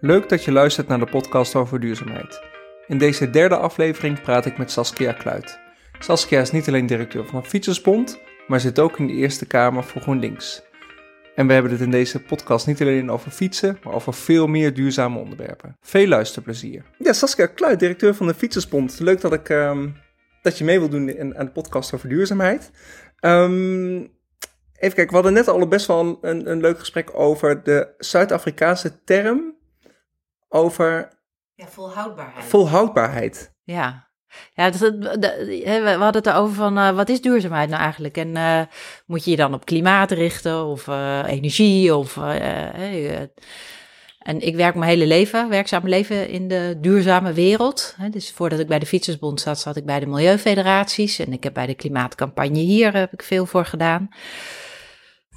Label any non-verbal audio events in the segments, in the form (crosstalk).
Leuk dat je luistert naar de podcast over duurzaamheid. In deze derde aflevering praat ik met Saskia Kluit. Saskia is niet alleen directeur van de Fietsersbond, maar zit ook in de Eerste Kamer voor GroenLinks. En we hebben het in deze podcast niet alleen over fietsen, maar over veel meer duurzame onderwerpen. Veel luisterplezier. Ja, Saskia Kluit, directeur van de Fietsersbond. Leuk dat, ik, ehm, dat je mee wilt doen in, aan de podcast over duurzaamheid. Ehm, even kijken, we hadden net al best wel een, een leuk gesprek over de Zuid-Afrikaanse term over Ja, volhoudbaarheid. volhoudbaarheid. ja. Ja, dat, dat- dat- hè, we hadden het erover van eh, wat is duurzaamheid nou eigenlijk? En eh, moet je je dan op klimaat richten of eh, energie? Of, en ik werk mijn hele leven, werkzame leven in de duurzame wereld. Hè, dus voordat ik bij de Fietsersbond zat, zat ik bij de Milieufederaties. En ik heb bij de klimaatcampagne hier heb ik veel voor gedaan.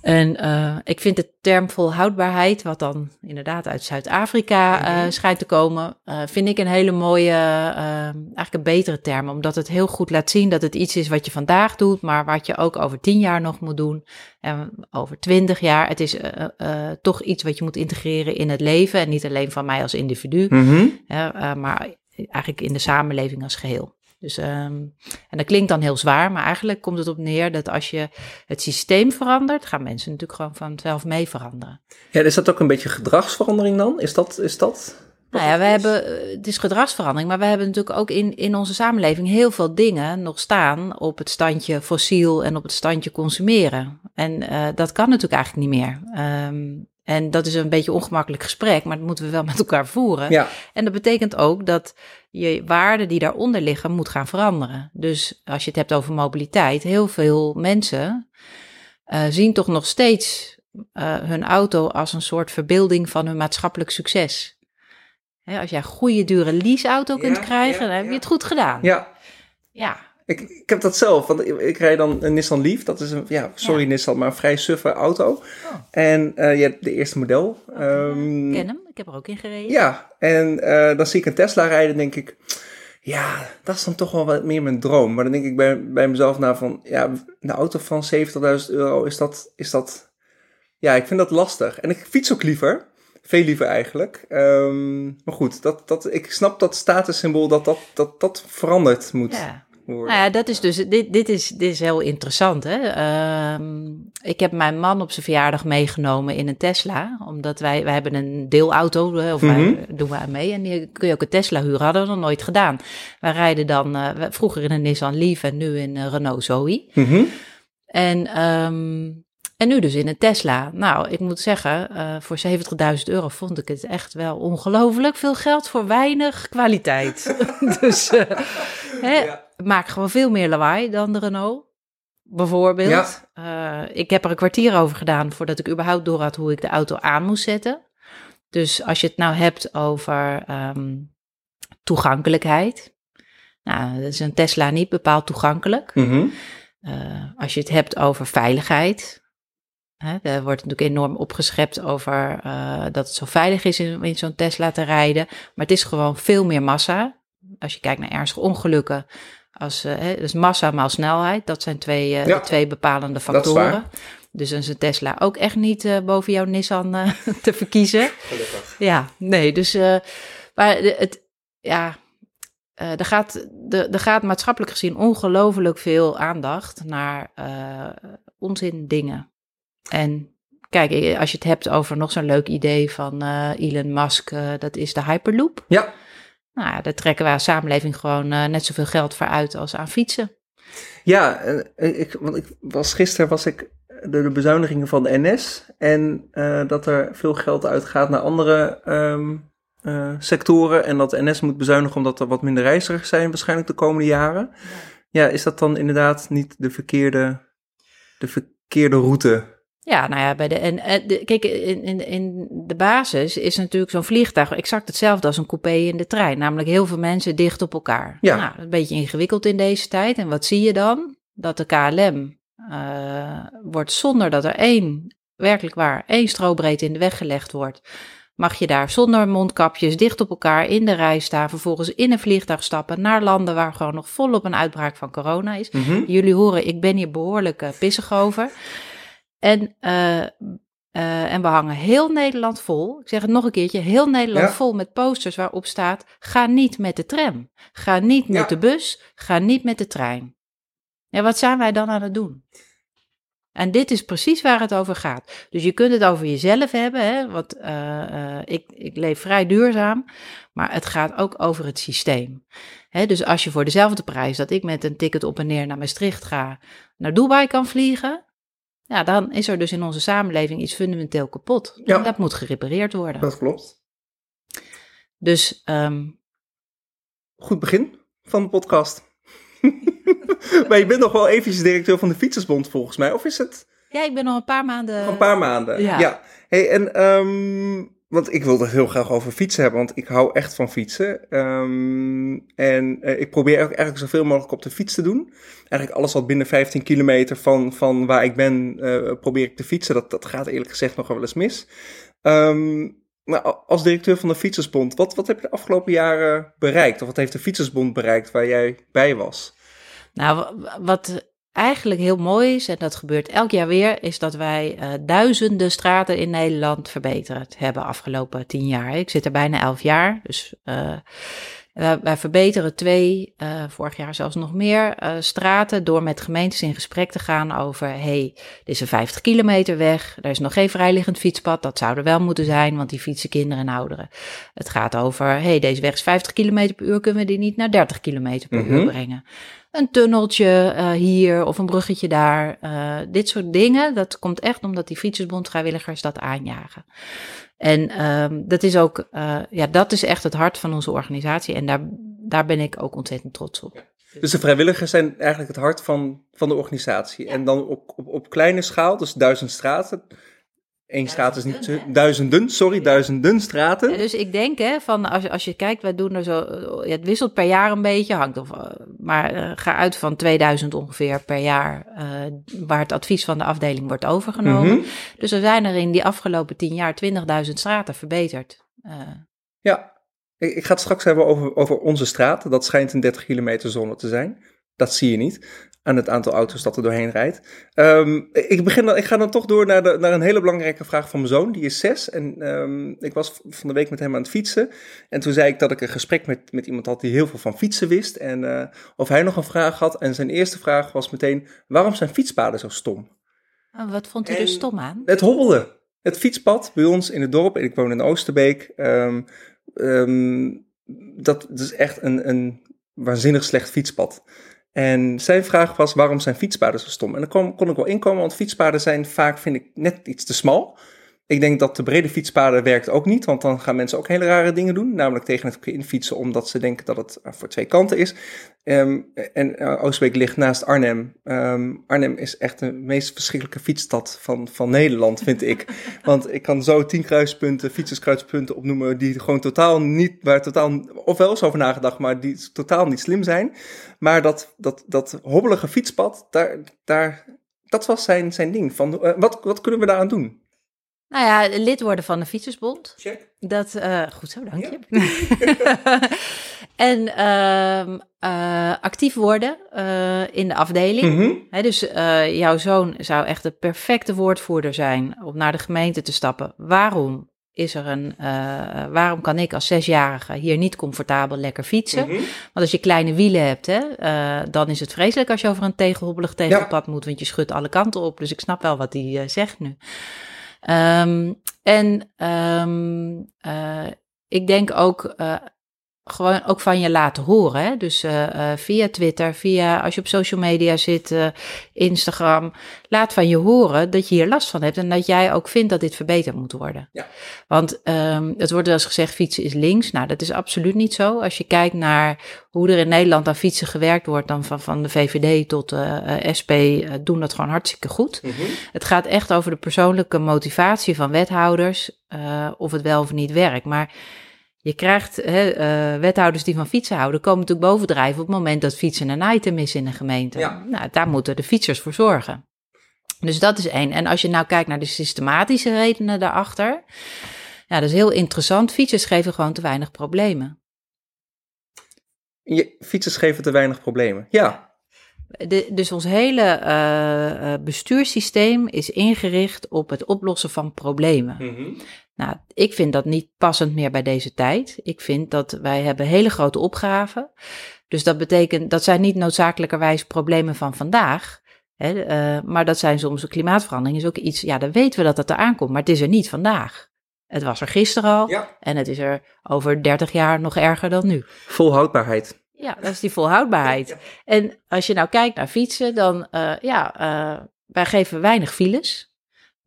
En eh, ik vind de term volhoudbaarheid, wat dan inderdaad uit Zuid-Afrika eh, Mhm. schijnt te komen, eh, vind ik een hele mooie, eigenlijk een betere term. Omdat het heel goed laat zien dat het iets is wat je vandaag doet, maar wat je ook over tien jaar nog moet doen. En over twintig jaar. Het is toch iets wat je moet integreren in het leven. En niet alleen van mij als individu, Mhm. maar eigenlijk in de samenleving als geheel. Dus, ehm, en dat klinkt dan heel zwaar, maar eigenlijk komt het op neer dat als je het systeem verandert, gaan mensen natuurlijk gewoon vanzelf mee veranderen. Ja, is dat ook een beetje gedragsverandering dan? Is dat... Is dat Nou ja, we hebben, het is gedragsverandering, maar we hebben natuurlijk ook in, in onze samenleving heel veel dingen nog staan op het standje fossiel en op het standje consumeren. En eh, dat kan natuurlijk eigenlijk niet meer. Ehm, en dat is een beetje een ongemakkelijk gesprek, maar dat moeten we wel met elkaar voeren. Ja, En dat betekent ook dat je waarden die daaronder liggen moet gaan veranderen. Dus als je het hebt over mobiliteit, heel veel mensen eh, zien toch nog steeds eh, hun auto als een soort verbeelding van hun maatschappelijk succes. Hè, als jij een goede, dure leaseauto kunt Ja, krijgen, ja, dan heb je het goed gedaan. ja. Ja, Ik, ik heb dat zelf, want ik, ik rijd dan een Nissan Leaf. Dat is een, ja, sorry Ja. Nissan, maar een vrij suffe auto. En eh ja, de eerste model. Ehm, ik ken hem. Ik heb er ook in gereden. Ja, en eh, dan zie ik een Tesla rijden, denk ik, ja, dat is dan toch wel wat meer mijn droom. Maar dan denk ik bij, bij mezelf na van, ja, een auto van 70.000 euro, is dat, is dat, ja, ik vind dat lastig. En ik fiets ook liever, veel liever eigenlijk. Ehm, maar goed, dat, dat, ik snap dat statussymbool, dat dat, dat, dat veranderd moet Ja. Worden. Nou ja, dat is dus, dit, dit, is, dit is heel interessant. Hè? Ehm, ik heb mijn man op zijn verjaardag meegenomen in een Tesla. Omdat wij, wij hebben een deelauto, of Mhm. wij doen we aan mee. En die kun je ook een Tesla huren, hadden we nog nooit gedaan. Wij rijden dan eh, vroeger in een Nissan Leaf en nu in een Renault Zoe. Mhm. En, ehm, en nu dus in een Tesla. Nou, ik moet zeggen, eh, voor 70.000 euro vond ik het echt wel ongelooflijk veel geld voor weinig kwaliteit. (laughs) dus eh, hè, Ja. Maak gewoon veel meer lawaai dan de Renault. Bijvoorbeeld. Eh, ik heb er een kwartier over gedaan voordat ik überhaupt door had hoe ik de auto aan moest zetten. Dus als je het nou hebt over ehm, toegankelijkheid. Nou, dat is een Tesla niet bepaald toegankelijk. Mhm. Eh, als je het hebt over veiligheid. Hè, er wordt natuurlijk enorm opgeschept over eh, dat het zo veilig is in, in zo'n Tesla te rijden. Maar het is gewoon veel meer massa. Als je kijkt naar ernstige ongelukken. Als, eh, hè, dus massa maal snelheid. Dat zijn twee, eh, Ja, de twee bepalende factoren. Dus dan is een Tesla ook echt niet eh, boven jouw Nissan eh, (laughs) te verkiezen. Gelukkig. Ja, nee, dus. eh, maar de- het, ja, er, gaat, er, er gaat maatschappelijk gezien ongelooflijk veel aandacht naar onzin dingen. En kijk, als je het hebt over nog zo'n leuk idee van Elon Musk, dat is de Hyperloop. Ja, Nou, ja, daar trekken wij als samenleving gewoon eh, net zoveel geld voor uit als aan fietsen. Ja, eh, ik, want ik was, gisteren was ik de, de bezuinigingen van de NS en eh, dat er veel geld uitgaat naar andere eh, sectoren en dat de NS moet bezuinigen omdat er wat minder reizigers zijn waarschijnlijk de komende jaren. Ja, is dat dan inderdaad niet de verkeerde, de verkeerde route? Ja, nou ja, bij de, en, eh, de, kijk, in, in, in de basis is natuurlijk zo'n vliegtuig exact hetzelfde als een coupé in de trein. Namelijk heel veel mensen dicht op elkaar. Ja. Nou, een beetje ingewikkeld in deze tijd. En wat zie je dan? Dat de KLM eh, wordt zonder dat er één, werkelijk waar, één strobreedte in de weg gelegd wordt. Mag je daar zonder mondkapjes dicht op elkaar in de rij staan, vervolgens in een vliegtuig stappen naar landen waar gewoon nog volop een uitbraak van corona is. Mhm. Jullie horen, ik ben hier behoorlijk eh, pissig over. En eh, eh, en we hangen heel Nederland vol. Ik zeg het nog een keertje, heel Nederland Ja. vol met posters waarop staat: ga niet met de tram, ga niet met Ja. de bus, ga niet met de trein. Ja, wat zijn wij dan aan het doen? En dit is precies waar het over gaat. Dus je kunt het over jezelf hebben, hè, want eh, ik, ik leef vrij duurzaam, maar het gaat ook over het systeem. Hè, dus als je voor dezelfde prijs dat ik met een ticket op en neer naar Maastricht ga, naar Dubai kan vliegen, ja, dan is er dus in onze samenleving iets fundamenteel kapot. Ja. En dat moet gerepareerd worden. Dat klopt. Dus ehm, Goed begin van de podcast. (laughs) maar je bent nog wel eventjes directeur van de Fietsersbond volgens mij, of is het ja, ik ben nog een paar maanden. nog een paar maanden? ja. Hey, en, ehm, want ik wilde heel graag over fietsen hebben, want ik hou echt van fietsen. Ehm, en eh, ik probeer ook eigenlijk zoveel mogelijk op de fiets te doen. Eigenlijk alles wat binnen 15 kilometer van, van waar ik ben, eh, probeer ik te fietsen. Dat, dat gaat eerlijk gezegd nog wel eens mis. A- als directeur van de Fietsersbond, wat, wat heb je de afgelopen jaren bereikt? Of wat heeft de Fietsersbond bereikt waar jij bij was? Nou, wa- wat eigenlijk heel mooi is, en dat gebeurt elk jaar weer, is dat wij eh, duizenden straten in Nederland verbeterd hebben afgelopen tien jaar. Ik zit er bijna elf jaar, dus eh, wij, wij verbeteren twee, eh, vorig jaar zelfs nog meer, straten door met gemeentes in gesprek te gaan over, hey, dit is een 50 kilometer weg, er is nog geen vrijliggend fietspad, dat zou er wel moeten zijn, want die fietsen kinderen en ouderen. Het gaat over, hey, deze weg is 50 kilometer per uur, kunnen we die niet naar 30 kilometer per Mhm. uur brengen? Een tunneltje eh, hier of een bruggetje daar. eh, dit soort dingen, dat komt echt omdat die fietsersbond vrijwilligers dat aanjagen. En ehm, dat is ook, eh, ja, dat is echt het hart van onze organisatie. En daar, daar ben ik ook ontzettend trots op. Dus de vrijwilligers zijn eigenlijk het hart van, van de organisatie. En dan op, op, op kleine schaal, dus duizend straten. Eén straat is niet Duizenden, sorry, duizenden straten. Ja, dus ik denk, hè, van als, je- als je kijkt, wij doen er zo, ja, het wisselt per jaar een beetje, hangt of, eh, maar eh, ga uit van 2000 ongeveer per jaar, eh, waar het advies van de afdeling wordt overgenomen. Mhm. Dus er zijn er in die afgelopen 10 jaar 20.000 straten verbeterd. Eh, Ja, ik, ik ga het straks hebben over, over onze straat. Dat schijnt een 30 kilometer zone te zijn. Dat zie je niet aan het aantal auto's dat er doorheen rijdt. Ehm, ik, begin dan, ik ga dan toch door naar, de, naar een hele belangrijke vraag van mijn zoon. Die is zes en ehm, ik was van de week met hem aan het fietsen. En toen zei ik dat ik een gesprek met, met iemand had die heel veel van fietsen wist. En eh, of hij nog een vraag had. En zijn eerste vraag was meteen, waarom zijn fietspaden zo stom? oh, wat vond u En- er stom aan? Het hobbelde. Het fietspad bij ons in het dorp, en ik woon in Oosterbeek, ehm, dat, dat is echt een, een waanzinnig slecht fietspad. En zijn vraag was, waarom zijn fietspaden zo stom? En daar kon, kon ik wel inkomen, want fietspaden zijn vaak, vind ik, net iets te smal. Ik denk dat de brede fietspaden werkt ook niet, want dan gaan mensen ook hele rare dingen doen. Namelijk tegen het verkeer infietsen, omdat ze denken dat het eh, voor twee kanten is. Ehm, en eh, Oosterbeek ligt naast Arnhem. Ehm, Arnhem is echt de meest verschrikkelijke fietsstad van, van Nederland, vind ik. (laughs) Want ik kan zo tien kruispunten, fietserskruispunten opnoemen die gewoon totaal niet, waar totaal, of wel eens over nagedacht, maar die totaal niet slim zijn. Maar dat, dat, dat hobbelige fietspad, daar, daar, dat was zijn, zijn ding. Van, eh, wat, wat kunnen we daaraan doen? Nou ja, lid worden van de Fietsersbond. Check. Dat, eh, goed zo, dank je. (laughs) en ehm, eh, actief worden eh, in de afdeling. Mhm. Dus jouw zoon zou echt de perfecte woordvoerder zijn om naar de gemeente te stappen. Waarom is er een, waarom kan ik als zesjarige hier niet comfortabel lekker fietsen? Mhm. Want als je kleine wielen hebt, hè, dan is het vreselijk als je over een tegenhobbelig tegelpad moet, want je schudt alle kanten op. Dus ik snap wel wat hij zegt nu. Ehm, en ehm, eh, ik denk ook eh, gewoon ook van je laten horen. Hè? Dus eh, eh, via Twitter, via als je op social media zit, eh, Instagram. Laat van je horen dat je hier last van hebt en dat jij ook vindt dat dit verbeterd moet worden. Ja. Want ehm, het wordt wel eens gezegd fietsen is links. Nou, dat is absoluut niet zo. Als je kijkt naar hoe er in Nederland aan fietsen gewerkt wordt, dan van, van de VVD tot de SP, doen dat gewoon hartstikke goed. Mhm. Het gaat echt over de persoonlijke motivatie van wethouders, of het wel of niet werkt. Maar je krijgt hè, eh, wethouders die van fietsen houden, komen natuurlijk bovendrijven op het moment dat fietsen een item is in een gemeente. Ja. Nou, daar moeten de fietsers voor zorgen. Dus dat is één. En als je nou kijkt naar de systematische redenen daarachter, ja, dat is heel interessant. Fietsers geven gewoon te weinig problemen. Je, fietsers geven te weinig problemen. Ja, De, dus ons hele uh, bestuurssysteem is ingericht op het oplossen van problemen. Mhm. Nou, ik vind dat niet passend meer bij deze tijd. Ik vind dat wij hebben hele grote opgaven. Dus dat betekent, dat zijn niet noodzakelijkerwijs problemen van vandaag. Hè, uh, maar dat zijn soms, klimaatverandering is ook iets, ja, dan weten we dat dat eraan komt, maar het is er niet vandaag. Het was er gisteren al Ja. en het is er over 30 jaar nog erger dan nu. Volhoudbaarheid. Ja, dat is die volhoudbaarheid. Ja. En als je nou kijkt naar fietsen, dan uh, ja, uh, wij geven weinig files.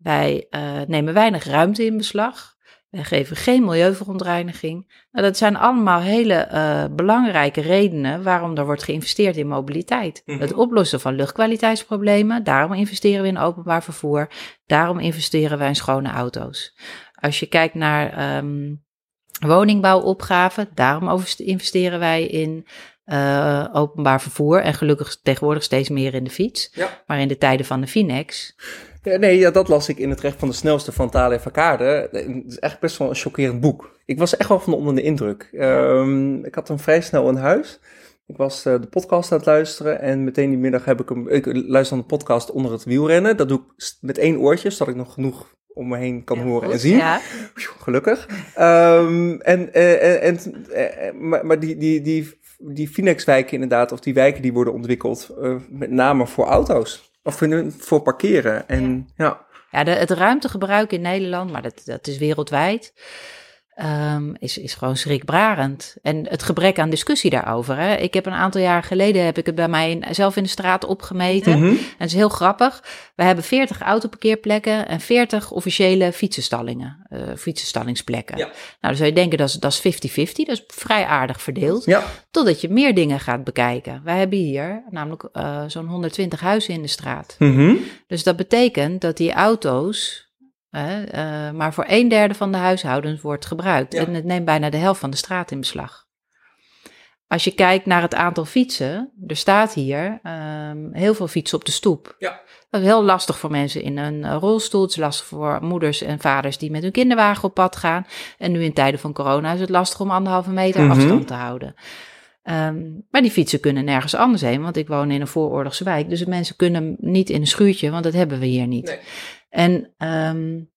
Wij uh, nemen weinig ruimte in beslag. Wij geven geen milieuverontreiniging. Nou, dat zijn allemaal hele uh, belangrijke redenen waarom er wordt geïnvesteerd in mobiliteit. Mhm. Het oplossen van luchtkwaliteitsproblemen. Daarom investeren we in openbaar vervoer. Daarom investeren wij in schone auto's. Als je kijkt naar um, woningbouwopgaven, daarom investeren wij in uh, openbaar vervoer. En gelukkig tegenwoordig steeds meer in de fiets. Ja. Maar in de tijden van de Finex. Ja, nee, ja, dat las ik in het recht van de snelste van Thalia Vakade. Het is eigenlijk best wel een chockerend boek. Ik was echt wel van onder de indruk. Um, ik had hem vrij snel in huis. Ik was uh, de podcast aan het luisteren en meteen die middag heb ik hem... Ik luister naar de podcast onder het wielrennen. Dat doe ik met één oortje, zodat ik nog genoeg om me heen kan Ja, horen goed, en zien. Ja. Gelukkig. Um, en, uh, en, uh, maar, maar die, die, die, die Finex-wijken inderdaad, of die wijken die worden ontwikkeld, met name voor auto's. Of voor parkeren. En ja. Ja, de, het ruimtegebruik in Nederland, maar dat, dat is wereldwijd, um, is, is gewoon schrikbarend. En het gebrek aan discussie daarover. Hè. Ik heb een aantal jaar geleden, heb ik het bij mij in, zelf in de straat opgemeten. Mm -hmm. En het is heel grappig. We hebben 40 autoparkeerplekken en 40 officiële fietsenstallingen, uh, fietsenstallingsplekken. Ja. Nou, dan zou je denken dat is, dat is 50-50, dat is vrij aardig verdeeld. Ja. Totdat je meer dingen gaat bekijken. Wij hebben hier namelijk uh, zo'n 120 huizen in de straat. Mm -hmm. Dus dat betekent dat die auto's uh, maar voor een derde van de huishoudens wordt gebruikt. Ja. En het neemt bijna de helft van de straat in beslag. Als je kijkt naar het aantal fietsen, er staat hier um, heel veel fietsen op de stoep. Ja. Dat is heel lastig voor mensen in een rolstoel. Het is lastig voor moeders en vaders die met hun kinderwagen op pad gaan. En nu in tijden van corona is het lastig om anderhalve meter Mhm. afstand te houden. Um, maar die fietsen kunnen nergens anders heen, want ik woon in een vooroorlogse wijk. Dus de mensen kunnen niet in een schuurtje, want dat hebben we hier niet. Nee. En um,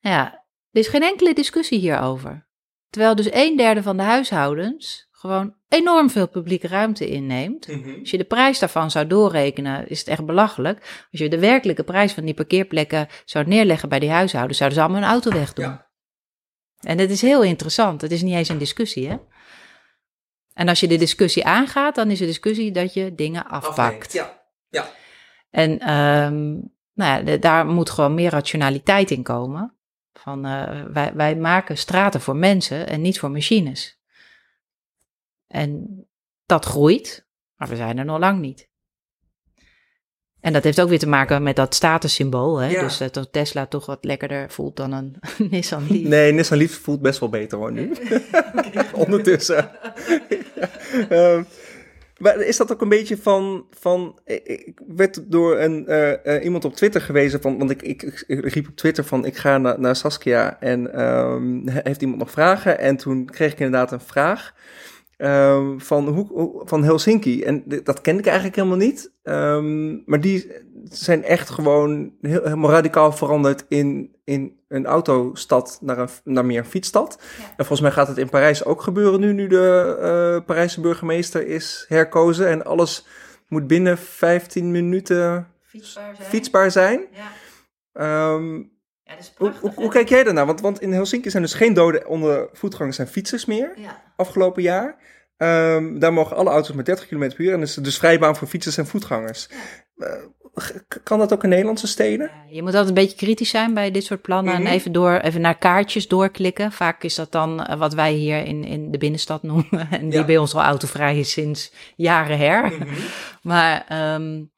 nou ja, er is geen enkele discussie hierover. Terwijl dus een derde van de huishoudens gewoon enorm veel publieke ruimte inneemt. Mm -hmm. Als je de prijs daarvan zou doorrekenen, is het echt belachelijk. Als je de werkelijke prijs van die parkeerplekken zou neerleggen bij die huishoudens, zouden ze allemaal een auto wegdoen. Ja. En dat is heel interessant. Het is niet eens een discussie, hè? En als je de discussie aangaat, dan is de discussie dat je dingen afpakt. Afneemt, Ja. ja. En um, nou ja, daar moet gewoon meer rationaliteit in komen. Van, uh, wij, wij maken straten voor mensen en niet voor machines. En dat groeit, maar we zijn er nog lang niet. En dat heeft ook weer te maken met dat statussymbool. Hè? Ja. Dus dat Tesla toch wat lekkerder voelt dan een (laughs) Nissan Leaf. Nee, Nissan Leaf voelt best wel beter hoor nu. (laughs) (laughs) Ondertussen. um, maar is dat ook een beetje van. van ik werd door een, uh, uh, iemand op Twitter gewezen. Van, want ik, ik, riep op Twitter van: ik ga naar, naar Saskia. En um, heeft iemand nog vragen? En toen kreeg ik inderdaad een vraag. Um, van, hoe, van Helsinki. En dat kende ik eigenlijk helemaal niet. Um, maar die zijn echt gewoon heel, helemaal radicaal veranderd in, in een autostad naar, een, naar meer een fietsstad. Ja. En volgens mij gaat het in Parijs ook gebeuren nu, nu de uh, Parijse burgemeester is herkozen. En alles moet binnen 15 minuten fietsbaar zijn. Fietsbaar zijn. Ja. Um, ja, dat is hoe, prachtig, hoe, hoe, kijk jij daarnaar? Want, want in Helsinki zijn dus geen doden onder voetgangers en fietsers meer ja. afgelopen jaar. Um, daar mogen alle auto's met 30 km per uur en is dus vrijbaan voor fietsers en voetgangers. Ja. Uh, kan dat ook in Nederlandse steden? Ja, je moet altijd een beetje kritisch zijn bij dit soort plannen Mhm. en even, door, even naar kaartjes doorklikken. Vaak is dat dan uh, wat wij hier in, in de binnenstad noemen (laughs) en die Ja. bij ons al autovrij is sinds jaren her. Mhm. (laughs) Maar um,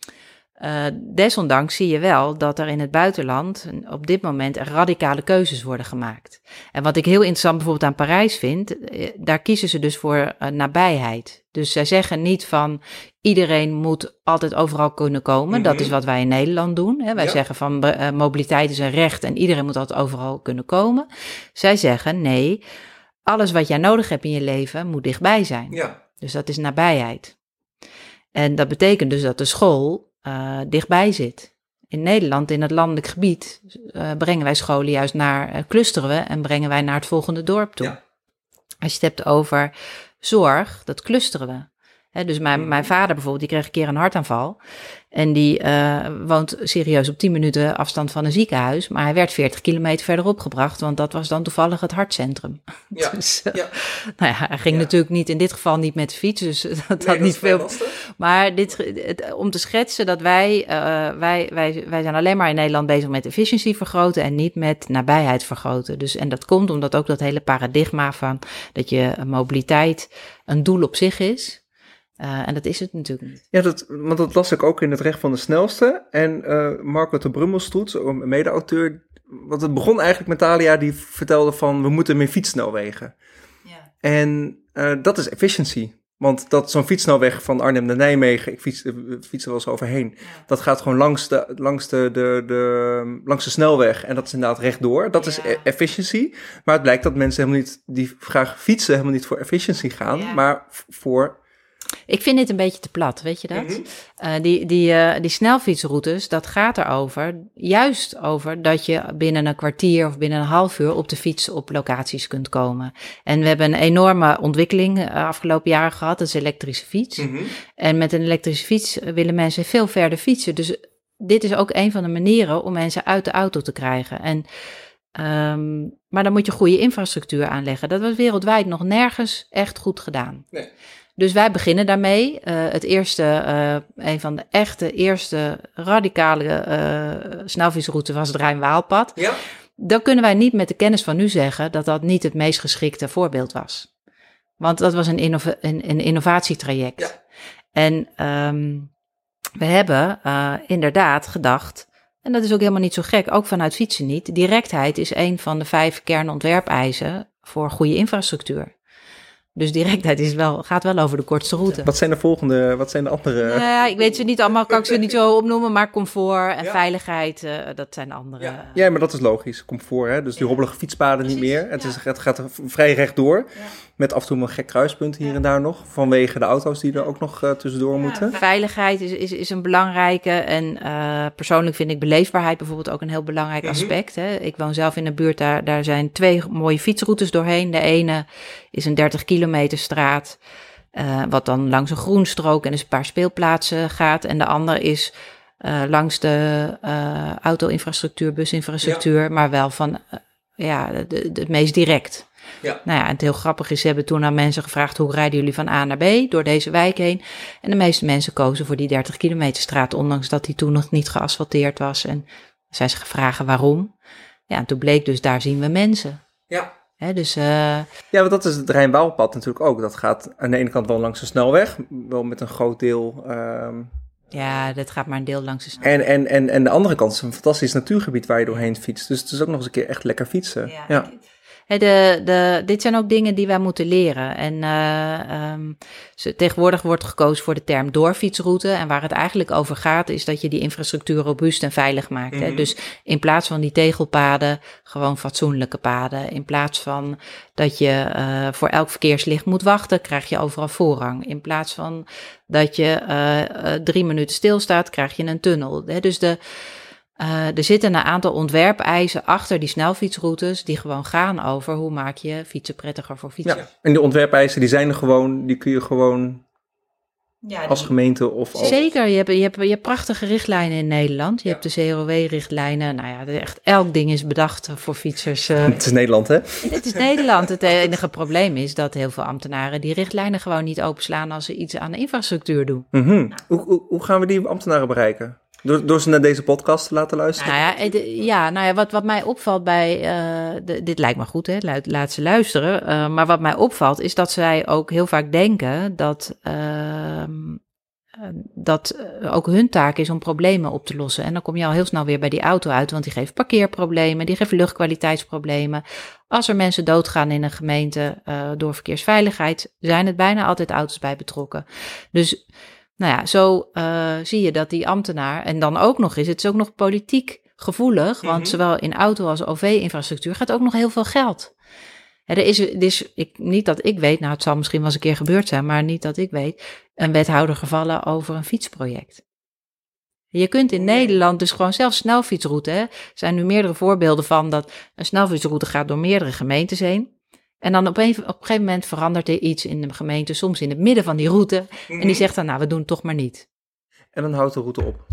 uh, desondanks zie je wel dat er in het buitenland op dit moment radicale keuzes worden gemaakt. En wat ik heel interessant bijvoorbeeld aan Parijs vind, eh, daar kiezen ze dus voor uh, nabijheid. Dus zij zeggen niet van iedereen moet altijd overal kunnen komen. Mhm. Dat is wat wij in Nederland doen. Hè. Wij Ja. zeggen van uh, mobiliteit is een recht en iedereen moet altijd overal kunnen komen. Zij zeggen nee, alles wat jij nodig hebt in je leven moet dichtbij zijn. Ja. Dus dat is nabijheid. En dat betekent dus dat de school uh, dichtbij zit. In Nederland, in het landelijk gebied, uh, brengen wij scholen juist naar, uh, clusteren we en brengen wij naar het volgende dorp toe. Ja. Als je het hebt over zorg, dat clusteren we dus mijn, mijn vader bijvoorbeeld, die kreeg een keer een hartaanval. En die uh, woont serieus op 10 minuten afstand van een ziekenhuis. Maar hij werd 40 kilometer verderop gebracht, want dat was dan toevallig het hartcentrum. Ja, (laughs) dus, uh, ja. Nou ja, hij ging ja. natuurlijk niet in dit geval niet met de fiets, dus (laughs) dat had niet veel. Maar dit, het, om te schetsen dat wij, uh, wij, wij, wij zijn alleen maar in Nederland bezig met efficiëntie vergroten en niet met nabijheid vergroten. Dus, en dat komt omdat ook dat hele paradigma van dat je mobiliteit een doel op zich is. Uh, en dat is het natuurlijk niet. Ja, dat, want dat las ik ook in het Recht van de Snelste. En uh, Marco de Brummelstroets, een mede-auteur, want het begon eigenlijk met Talia, die vertelde van we moeten meer fietssnelwegen. Ja. En uh, dat is efficiëntie. Want dat zo'n fietssnelweg van Arnhem naar Nijmegen, ik fiets, fiets er wel eens overheen, ja. dat gaat gewoon langs de, langs, de, de, de, langs de snelweg en dat is inderdaad rechtdoor. Dat ja. is e efficiëntie. Maar het blijkt dat mensen helemaal niet, die graag fietsen, helemaal niet voor efficiëntie gaan, ja. maar voor ik vind dit een beetje te plat, weet je dat? Mm -hmm. uh, die, die, uh, die snelfietsroutes, dat gaat erover, juist over dat je binnen een kwartier of binnen een half uur op de fiets op locaties kunt komen. En we hebben een enorme ontwikkeling uh, afgelopen jaren gehad, dat is elektrische fiets. Mm -hmm. En met een elektrische fiets willen mensen veel verder fietsen. Dus dit is ook een van de manieren om mensen uit de auto te krijgen. En Um, maar dan moet je goede infrastructuur aanleggen. Dat was wereldwijd nog nergens echt goed gedaan. Nee. Dus wij beginnen daarmee. Uh, het eerste, uh, een van de echte eerste radicale uh, was het Rijn-Waalpad. Ja. Dan kunnen wij niet met de kennis van nu zeggen dat dat niet het meest geschikte voorbeeld was. Want dat was een, innova een, een innovatietraject. Ja. En um, we hebben inderdaad gedacht, en dat is ook helemaal niet zo gek, ook vanuit fietsen niet. Directheid is een van de vijf kernontwerpeisen voor goede infrastructuur. Dus directheid is wel, gaat wel over de kortste route. Wat zijn de volgende, wat zijn de andere? Nou ja, ik weet ze niet allemaal, kan ik ze niet zo opnoemen, maar comfort en ja. veiligheid, uh, dat zijn andere. Ja. ja. maar dat is logisch, comfort. Hè? Dus die robbelige fietspaden niet meer. Het, is, het gaat vrij rechtdoor. Met af en toe een gek kruispunt hier en daar nog. Vanwege de auto's die er ook nog uh, tussendoor moeten. Veiligheid is, is, is een belangrijke. En uh, persoonlijk vind ik beleefbaarheid bijvoorbeeld ook een heel belangrijk -hmm. aspect. Hè. Ik woon zelf in een buurt, daar, daar zijn twee mooie fietsroutes doorheen. De ene is een 30 kilometer straat. Uh, wat dan langs een groenstrook en dus een paar speelplaatsen gaat. En de andere is uh, langs de uh, auto-infrastructuur, businfrastructuur, ja. maar wel van ja, het meest direct. Ja. Nou ja, en het heel grappig is, ze hebben toen aan mensen gevraagd, hoe rijden jullie van A naar B door deze wijk heen? En de meeste mensen kozen voor die 30 kilometer straat, ondanks dat die toen nog niet geasfalteerd was. En zijn ze gevraagd waarom. Ja, en toen bleek dus, daar zien we mensen. Ja. He, dus, uh... Ja, want dat is het Rijn-Waalpad natuurlijk ook. Dat gaat aan de ene kant wel langs de snelweg, wel met een groot deel... Um... Ja, dat gaat maar een deel langs de snelweg. En, en, en, en de andere kant is een fantastisch natuurgebied waar je doorheen fietst. Dus het is ook nog eens een keer echt lekker fietsen. Ja, ja. De, de, dit zijn ook dingen die wij moeten leren. En uh, um, tegenwoordig wordt gekozen voor de term doorfietsroute. En waar het eigenlijk over gaat, is dat je die infrastructuur robuust en veilig maakt. Mm -hmm. hè? Dus in plaats van die tegelpaden, gewoon fatsoenlijke paden. In plaats van dat je uh, voor elk verkeerslicht moet wachten, krijg je overal voorrang. In plaats van dat je uh, drie minuten stilstaat, krijg je een tunnel. Hè? Dus de uh, er zitten een aantal ontwerpeisen achter die snelfietsroutes die gewoon gaan over hoe maak je fietsen prettiger voor fietsen. Ja, en die ontwerpeisen die zijn er gewoon, die kun je gewoon ja, als gemeente of als... Zeker, je hebt, je, hebt, je hebt prachtige richtlijnen in Nederland. Je ja. hebt de CROW-richtlijnen. Nou ja, echt elk ding is bedacht voor fietsers. Uh... (laughs) Het is Nederland, hè? Het is Nederland. Het enige probleem is dat heel veel ambtenaren die richtlijnen gewoon niet openslaan als ze iets aan de infrastructuur doen. Mm -hmm. nou. hoe, hoe, hoe gaan we die ambtenaren bereiken? Door, door ze naar deze podcast te laten luisteren? Nou ja, ja, nou ja wat, wat mij opvalt bij. Uh, de, dit lijkt me goed, hè? Laat, ze luisteren. Uh, maar wat mij opvalt is dat zij ook heel vaak denken dat. Uh, dat ook hun taak is om problemen op te lossen. En dan kom je al heel snel weer bij die auto uit, want die geeft parkeerproblemen, die geeft luchtkwaliteitsproblemen. Als er mensen doodgaan in een gemeente door verkeersveiligheid, zijn het bijna altijd auto's bij betrokken. Dus nou ja, zo uh, zie je dat die ambtenaar, en dan ook nog eens, het is ook nog politiek gevoelig, want mm -hmm. zowel in auto als OV-infrastructuur gaat ook nog heel veel geld. er is, dus ik, niet dat ik weet, nou het zal misschien wel eens een keer gebeurd zijn, maar niet dat ik weet, een wethouder gevallen over een fietsproject. Je kunt in Nederland dus gewoon zelfs snelfietsroute. Hè. Er zijn nu meerdere voorbeelden van dat een snelfietsroute gaat door meerdere gemeentes heen. En dan op een, op een gegeven moment verandert er iets in de gemeente, soms in het midden van die route. En die Mhm. zegt dan, nou, we doen het toch maar niet. En dan houdt de route op.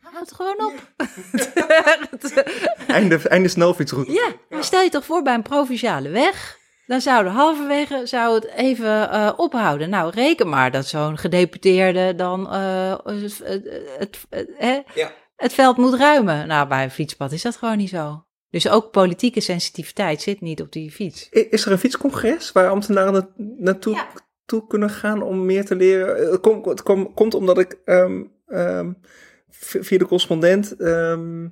Houd het gewoon op. (laughs) Einde, einde snelfietsroute. ja, maar stel je toch voor bij een provinciale weg. Dan zou er halverwege zou het even eh, ophouden. Nou, reken maar dat zo'n gedeputeerde dan eh, het, het, het, hè, Ja. het veld moet ruimen. Nou, bij een fietspad is dat gewoon niet zo. Dus ook politieke sensitiviteit zit niet op die fiets. Is er een fietscongres waar ambtenaren na- naartoe Ja. toe kunnen gaan om meer te leren? Eh, Het komt, het kom- komt omdat ik ehm, ehm, v- via de correspondent, ehm,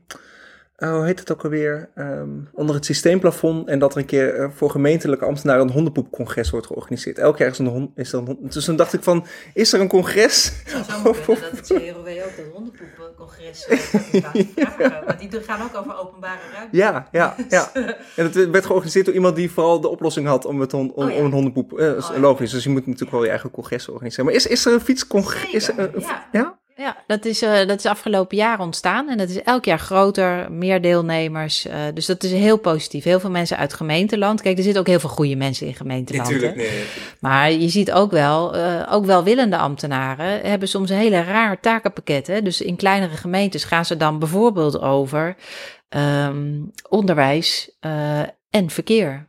eh, hoe heet het ook alweer, Ehm, onder het systeemplafond en dat er een keer eh, voor gemeentelijke ambtenaren een hondenpoepcongres wordt georganiseerd. Elk jaar is, een hond, is er een hond. Dus toen dacht ik van, is er een congres? (laughs) dat het CROW ook dat hondenpoepencongres (laughs) vragen. Want die gaan ook over openbare ruimte. Ja, ja, (laughs) ja. En het werd georganiseerd door iemand die vooral de oplossing had om, het om, Oh ja. om een hondenpoep. eh, Oh ja. logisch, dus je moet natuurlijk wel je eigen congres organiseren. Maar is, is er een fietscongres? Is er Zeker, een- ja. ja? Ja, dat is, eh, dat is afgelopen jaar ontstaan en dat is elk jaar groter, meer deelnemers. eh, dus dat is heel positief. Heel veel mensen uit gemeenteland. Kijk, er zitten ook heel veel goede mensen in gemeenteland. hè. nee. Maar je ziet ook wel, eh, ook welwillende ambtenaren hebben soms een hele raar takenpakket. Hè? Dus in kleinere gemeentes gaan ze dan bijvoorbeeld over ehm, onderwijs eh, en verkeer.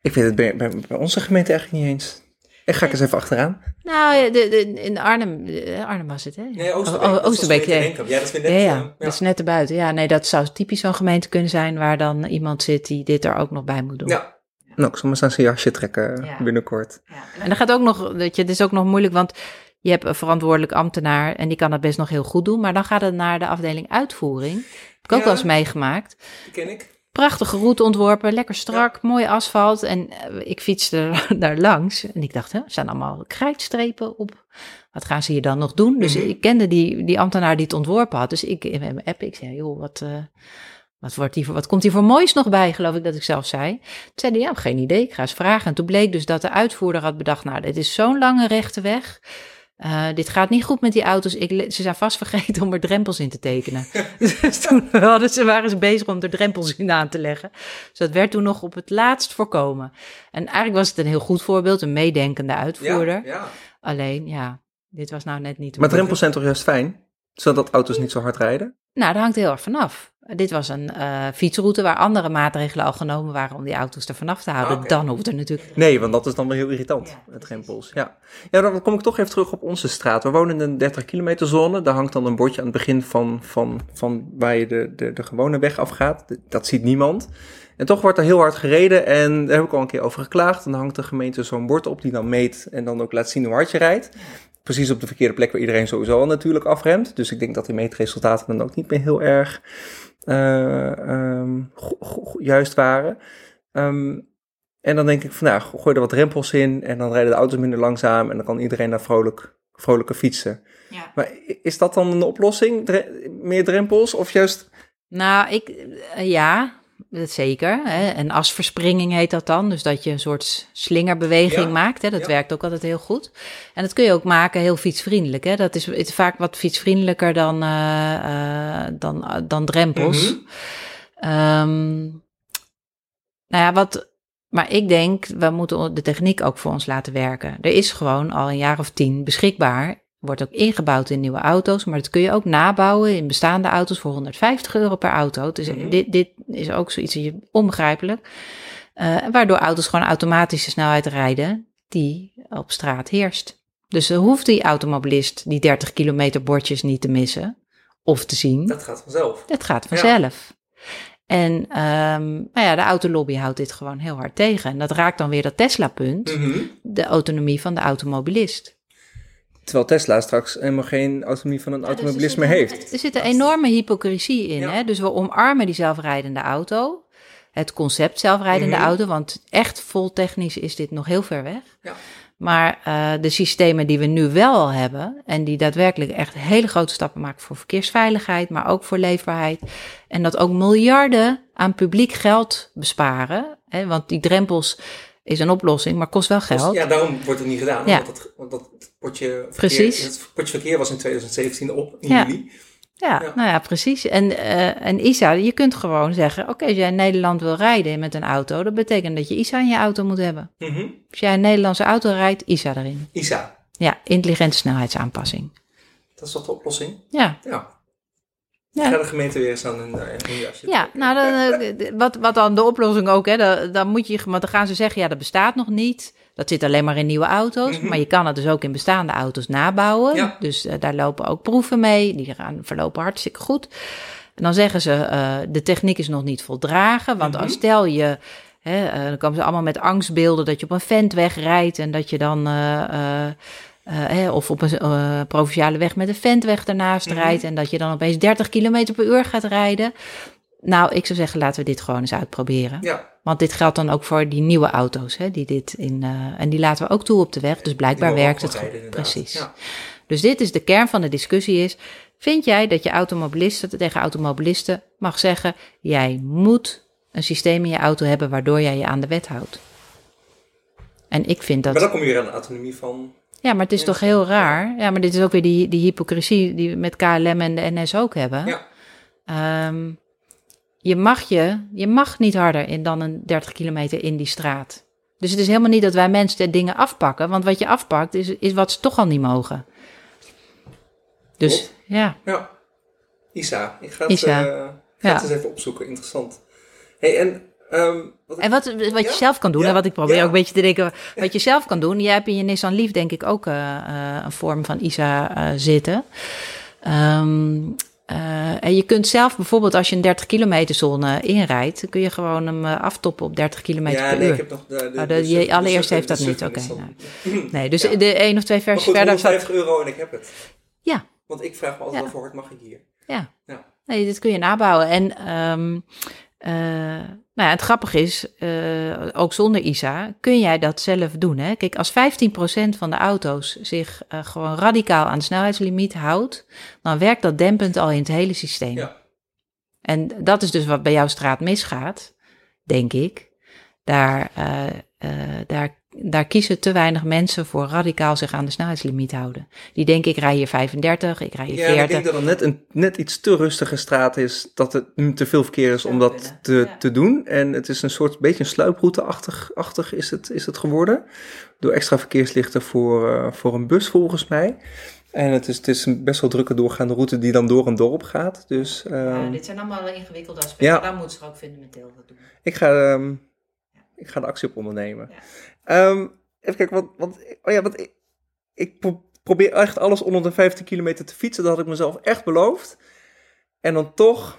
Ik weet het bij, bij, bij onze gemeente eigenlijk niet eens. Ik ga ik eens even achteraan. Nou, ja, de, de, in Arnhem, eh, Arnhem was het, hè? Oh, oh, Oosterbeek, ja. Ja, dat vind Ja, ja, dat is net erbuiten. Ja, nee, dat zou typisch zo'n gemeente kunnen zijn waar dan iemand zit die dit er ook nog bij moet doen. Ja. Nou, ik zal maar eens aan zijn jasje trekken Ja. binnenkort. En dan gaat ook nog, weet je, het is ook nog moeilijk, want je hebt een verantwoordelijk ambtenaar en die kan dat best nog heel goed doen, maar dan gaat het naar de afdeling uitvoering. Heb ik ook Ja. wel eens meegemaakt. Die ken ik. Prachtige route ontworpen, lekker strak, mooi asfalt. En eh, ik fietste (laughs) daar langs en ik dacht, hè, er staan allemaal krijtstrepen op. Wat gaan ze hier dan nog doen? Dus Mhm. ik kende die, die ambtenaar die het ontworpen had. Dus ik in mijn app, ik zei, joh, wat, eh, wat, wordt hier voor, wat komt hier voor moois nog bij, geloof ik dat ik zelf zei. Toen zei hij, ja, geen idee, ik ga eens vragen. En toen bleek dus dat de uitvoerder had bedacht, nou, dit is zo'n lange rechte weg. Eh, dit gaat niet goed met die auto's. Ik, ze zijn vast vergeten om er drempels in te tekenen. (laughs) dus toen hadden ze, waren ze bezig om er drempels in aan te leggen. Dus dat werd toen nog op het laatst voorkomen. En eigenlijk was het een heel goed voorbeeld, een meedenkende uitvoerder. ja. Alleen, ja, dit was nou net niet... Maar drempels zijn toch juist fijn? Zodat auto's niet zo hard rijden? Nou, daar hangt heel erg vanaf. Dit was een eh, fietsroute waar andere maatregelen al genomen waren om die auto's er vanaf te houden. Ah. Dan hoeft er natuurlijk... Nee, want dat is dan wel heel irritant, Ja, precies. drempels. Ja. ja, dan kom ik toch even terug op onze straat. We wonen in een 30 kilometer zone. Daar hangt dan een bordje aan het begin van, van, van waar je de, de, de gewone weg afgaat. Dat ziet niemand. En toch wordt er heel hard gereden en daar heb ik al een keer over geklaagd. Dan hangt de gemeente zo'n bord op die dan meet en dan ook laat zien hoe hard je rijdt. Precies op de verkeerde plek waar iedereen sowieso al natuurlijk afremt. Dus ik denk dat die meetresultaten dan ook niet meer heel erg eh, ehm, juist waren. Ehm, en dan denk ik van, nou, gooi er wat drempels in en dan rijden de auto's minder langzaam en dan kan iedereen daar vrolijk, vrolijker fietsen. Ja. Maar is dat dan een oplossing? Dre- meer drempels of juist... Nou, ik, eh, ja, dat zeker. Hè. En asverspringing heet dat dan. Dus dat je een soort slingerbeweging Ja, maakt. Hè. Dat ja. werkt ook altijd heel goed. En dat kun je ook maken heel fietsvriendelijk. Hè. Dat is, is vaak wat fietsvriendelijker dan, eh, eh, dan, dan drempels. Mhm. Ehm, nou ja, wat. Maar ik denk, we moeten de techniek ook voor ons laten werken. Er is gewoon al een jaar of tien beschikbaar. Wordt ook ingebouwd in nieuwe auto's. Maar dat kun je ook nabouwen in bestaande auto's voor 150 euro per auto. Dus Mhm. dit, dit is ook zoiets onbegrijpelijk. Eh, waardoor auto's gewoon automatisch de snelheid rijden die op straat heerst. Dus dan hoeft die automobilist die 30 kilometer bordjes niet te missen of te zien. Dat gaat vanzelf. Dat gaat vanzelf. En ehm, nou ja, de autolobby houdt dit gewoon heel hard tegen. En dat raakt dan weer dat Tesla-punt, Mhm. de autonomie van de automobilist. Terwijl Tesla straks helemaal geen autonomie van een automobilist meer heeft. Er zit een enorme hypocrisie in. Ja. Hè? Dus we omarmen die zelfrijdende auto. Het concept zelfrijdende Mhm. auto, want echt vol technisch is dit nog heel ver weg. Ja. Maar eh, de systemen die we nu wel al hebben en die daadwerkelijk echt hele grote stappen maken voor verkeersveiligheid, maar ook voor leefbaarheid. En dat ook miljarden aan publiek geld besparen. Hè? Want die drempels, is een oplossing, maar kost wel geld. Ja, daarom wordt het niet gedaan. Ja. Want dat, want dat potje verkeer, Precies. Het potje verkeer was in 2017 op, in Ja. juli. Ja, Ja. nou ja, precies. En, eh, en ISA, je kunt gewoon zeggen, oké, als jij in Nederland wil rijden met een auto, dat betekent dat je ISA in je auto moet hebben. Mhm. Als jij een Nederlandse auto rijdt, ISA erin. ISA, Ja, intelligente snelheidsaanpassing. dat is toch de oplossing? Ja, Ja. Ja. Ga de gemeente weer eens aan een, eh, jasje. ja nou, dan, eh, wat, wat dan de oplossing ook, hè, dan, dan moet je, want dan gaan ze zeggen, ja, dat bestaat nog niet. Dat zit alleen maar in nieuwe auto's. Mhm. Maar je kan het dus ook in bestaande auto's nabouwen. Ja. Dus eh, daar lopen ook proeven mee. Die gaan, verlopen hartstikke goed. En dan zeggen ze, eh, de techniek is nog niet voldragen. Want Mhm. als stel je, hè, eh, dan komen ze allemaal met angstbeelden dat je op een ventweg rijdt en dat je dan, hè, of op een eh, provinciale weg met een ventweg ernaast Mhm. rijdt en dat je dan opeens 30 km per uur gaat rijden. Nou, ik zou zeggen, laten we dit gewoon eens uitproberen. Ja, Want dit geldt dan ook voor die nieuwe auto's, hè, die dit in, eh, en die laten we ook toe op de weg. Dus blijkbaar werkt het goed. Precies. Ja. Dus dit is de kern van de discussie is, vind jij dat je automobilisten tegen automobilisten mag zeggen, jij moet een systeem in je auto hebben waardoor jij je aan de wet houdt? En ik vind dat... Maar dan kom je weer aan de autonomie van... Ja, maar het is toch heel raar. Ja, maar dit is ook weer die, die hypocrisie die we met KLM en de NS ook hebben. Ja. Ehm, je, mag je, je mag niet harder in dan een 30 kilometer in die straat. Dus het is helemaal niet dat wij mensen de dingen afpakken. Want wat je afpakt is, is wat ze toch al niet mogen. Dus Klopt. ja, Ja, ISA. Ik ga het, ISA. eh, ga Ja. het eens even opzoeken. Interessant. hey, en... ehm, wat En wat, wat je zelf kan doen, Ja? en wat ik probeer ook een beetje te denken, wat je zelf kan doen. Jij hebt in je Nissan Leaf denk ik ook eh, eh, een vorm van ISA zitten. Ehm, eh, en je kunt zelf bijvoorbeeld als je een 30 kilometer zone inrijdt, dan kun je gewoon hem eh, aftoppen op 30 kilometer ja, per nee, uur. ik heb nog de... de, Oh, allereerste sub- heeft dat niet, oké, dan- (clears throat) Nee, dus Ja. de één of twee versies verder zat. 150 euro en ik heb het. Ja. Want ik vraag me altijd Ja. wel voor hard mag ik hier. Ja. Ja. Nee, dit kun je nabouwen. En eh, nou ja, het grappige is, eh, ook zonder ISA kun jij dat zelf doen. Hè? Kijk, als 15% van de auto's zich eh, gewoon radicaal aan de snelheidslimiet houdt, dan werkt dat dempend al in het hele systeem. Ja. En dat is dus wat bij jouw straat misgaat, denk ik. Daar, eh, eh, daar, daar kiezen te weinig mensen voor radicaal zich aan de snelheidslimiet houden. Die denken, ik rij hier 35, ik rij hier Ja, 40. ik denk dat het net een net iets te rustige straat is, dat het nu te veel verkeer is om dat te, ja. te doen. En het is een soort beetje een sluiproute-achtig achtig is, het, is het geworden. Door extra verkeerslichten voor, eh, voor een bus volgens mij. En het is, het is een best wel drukke doorgaande route die dan door een dorp gaat. Dus ehm, dit zijn allemaal ingewikkelde aspecten. Ja. Daar moeten ze ook fundamenteel wat doen. ik, ga, ehm, ik ga de actie op ondernemen. Ja. Ehm, even kijken, want, want, oh ja, want ik, ik pro- probeer echt alles onder de 15 kilometer te fietsen. Dat had ik mezelf echt beloofd. En dan toch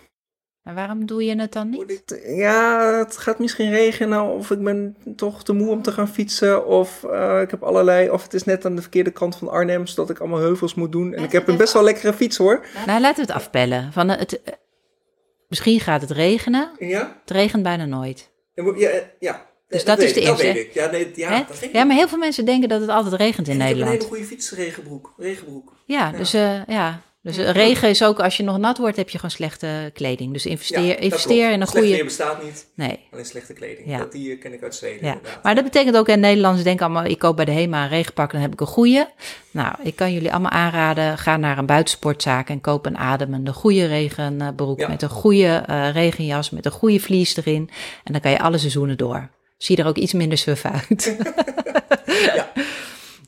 Maar waarom doe je het dan niet? Ja, het gaat misschien regenen, of ik ben toch te moe om te gaan fietsen, of eh, ik heb allerlei, of het is net aan de verkeerde kant van Arnhem, zodat ik allemaal heuvels moet doen. En Laat ik heb een best wel lekkere fiets hoor. Nou, laten we het afpellen. Van eh, het, eh, misschien gaat het regenen. Ja? Het regent bijna nooit. Ja. Dus Ja, dat is de ik, Dat eerste, weet ik. Ja, nee, ja, dat ik. Ja, maar heel veel mensen denken dat het altijd regent in ik heb een Nederland. hele goede fietsregenbroek. Regenbroek. Ja, dus, eh, ja. dus eh, regen is ook, als je nog nat wordt, heb je gewoon slechte kleding. Dus investeer, investeer in een Slecht goede... bestaat niet, Nee, alleen slechte kleding. Ja. Dat die eh, ken ik uit Zweden. Maar dat betekent ook, en Nederlanders denken allemaal, ik koop bij de HEMA een regenpak, dan heb ik een goede. Nou, ik kan jullie allemaal aanraden, ga naar een buitensportzaak en koop een ademende goede regenbroek. Met een goede eh, regenjas, met een goede vlies erin. En dan kan je alle seizoenen door. Zie je er ook iets minder suf uit. (laughs) Ja. (laughs)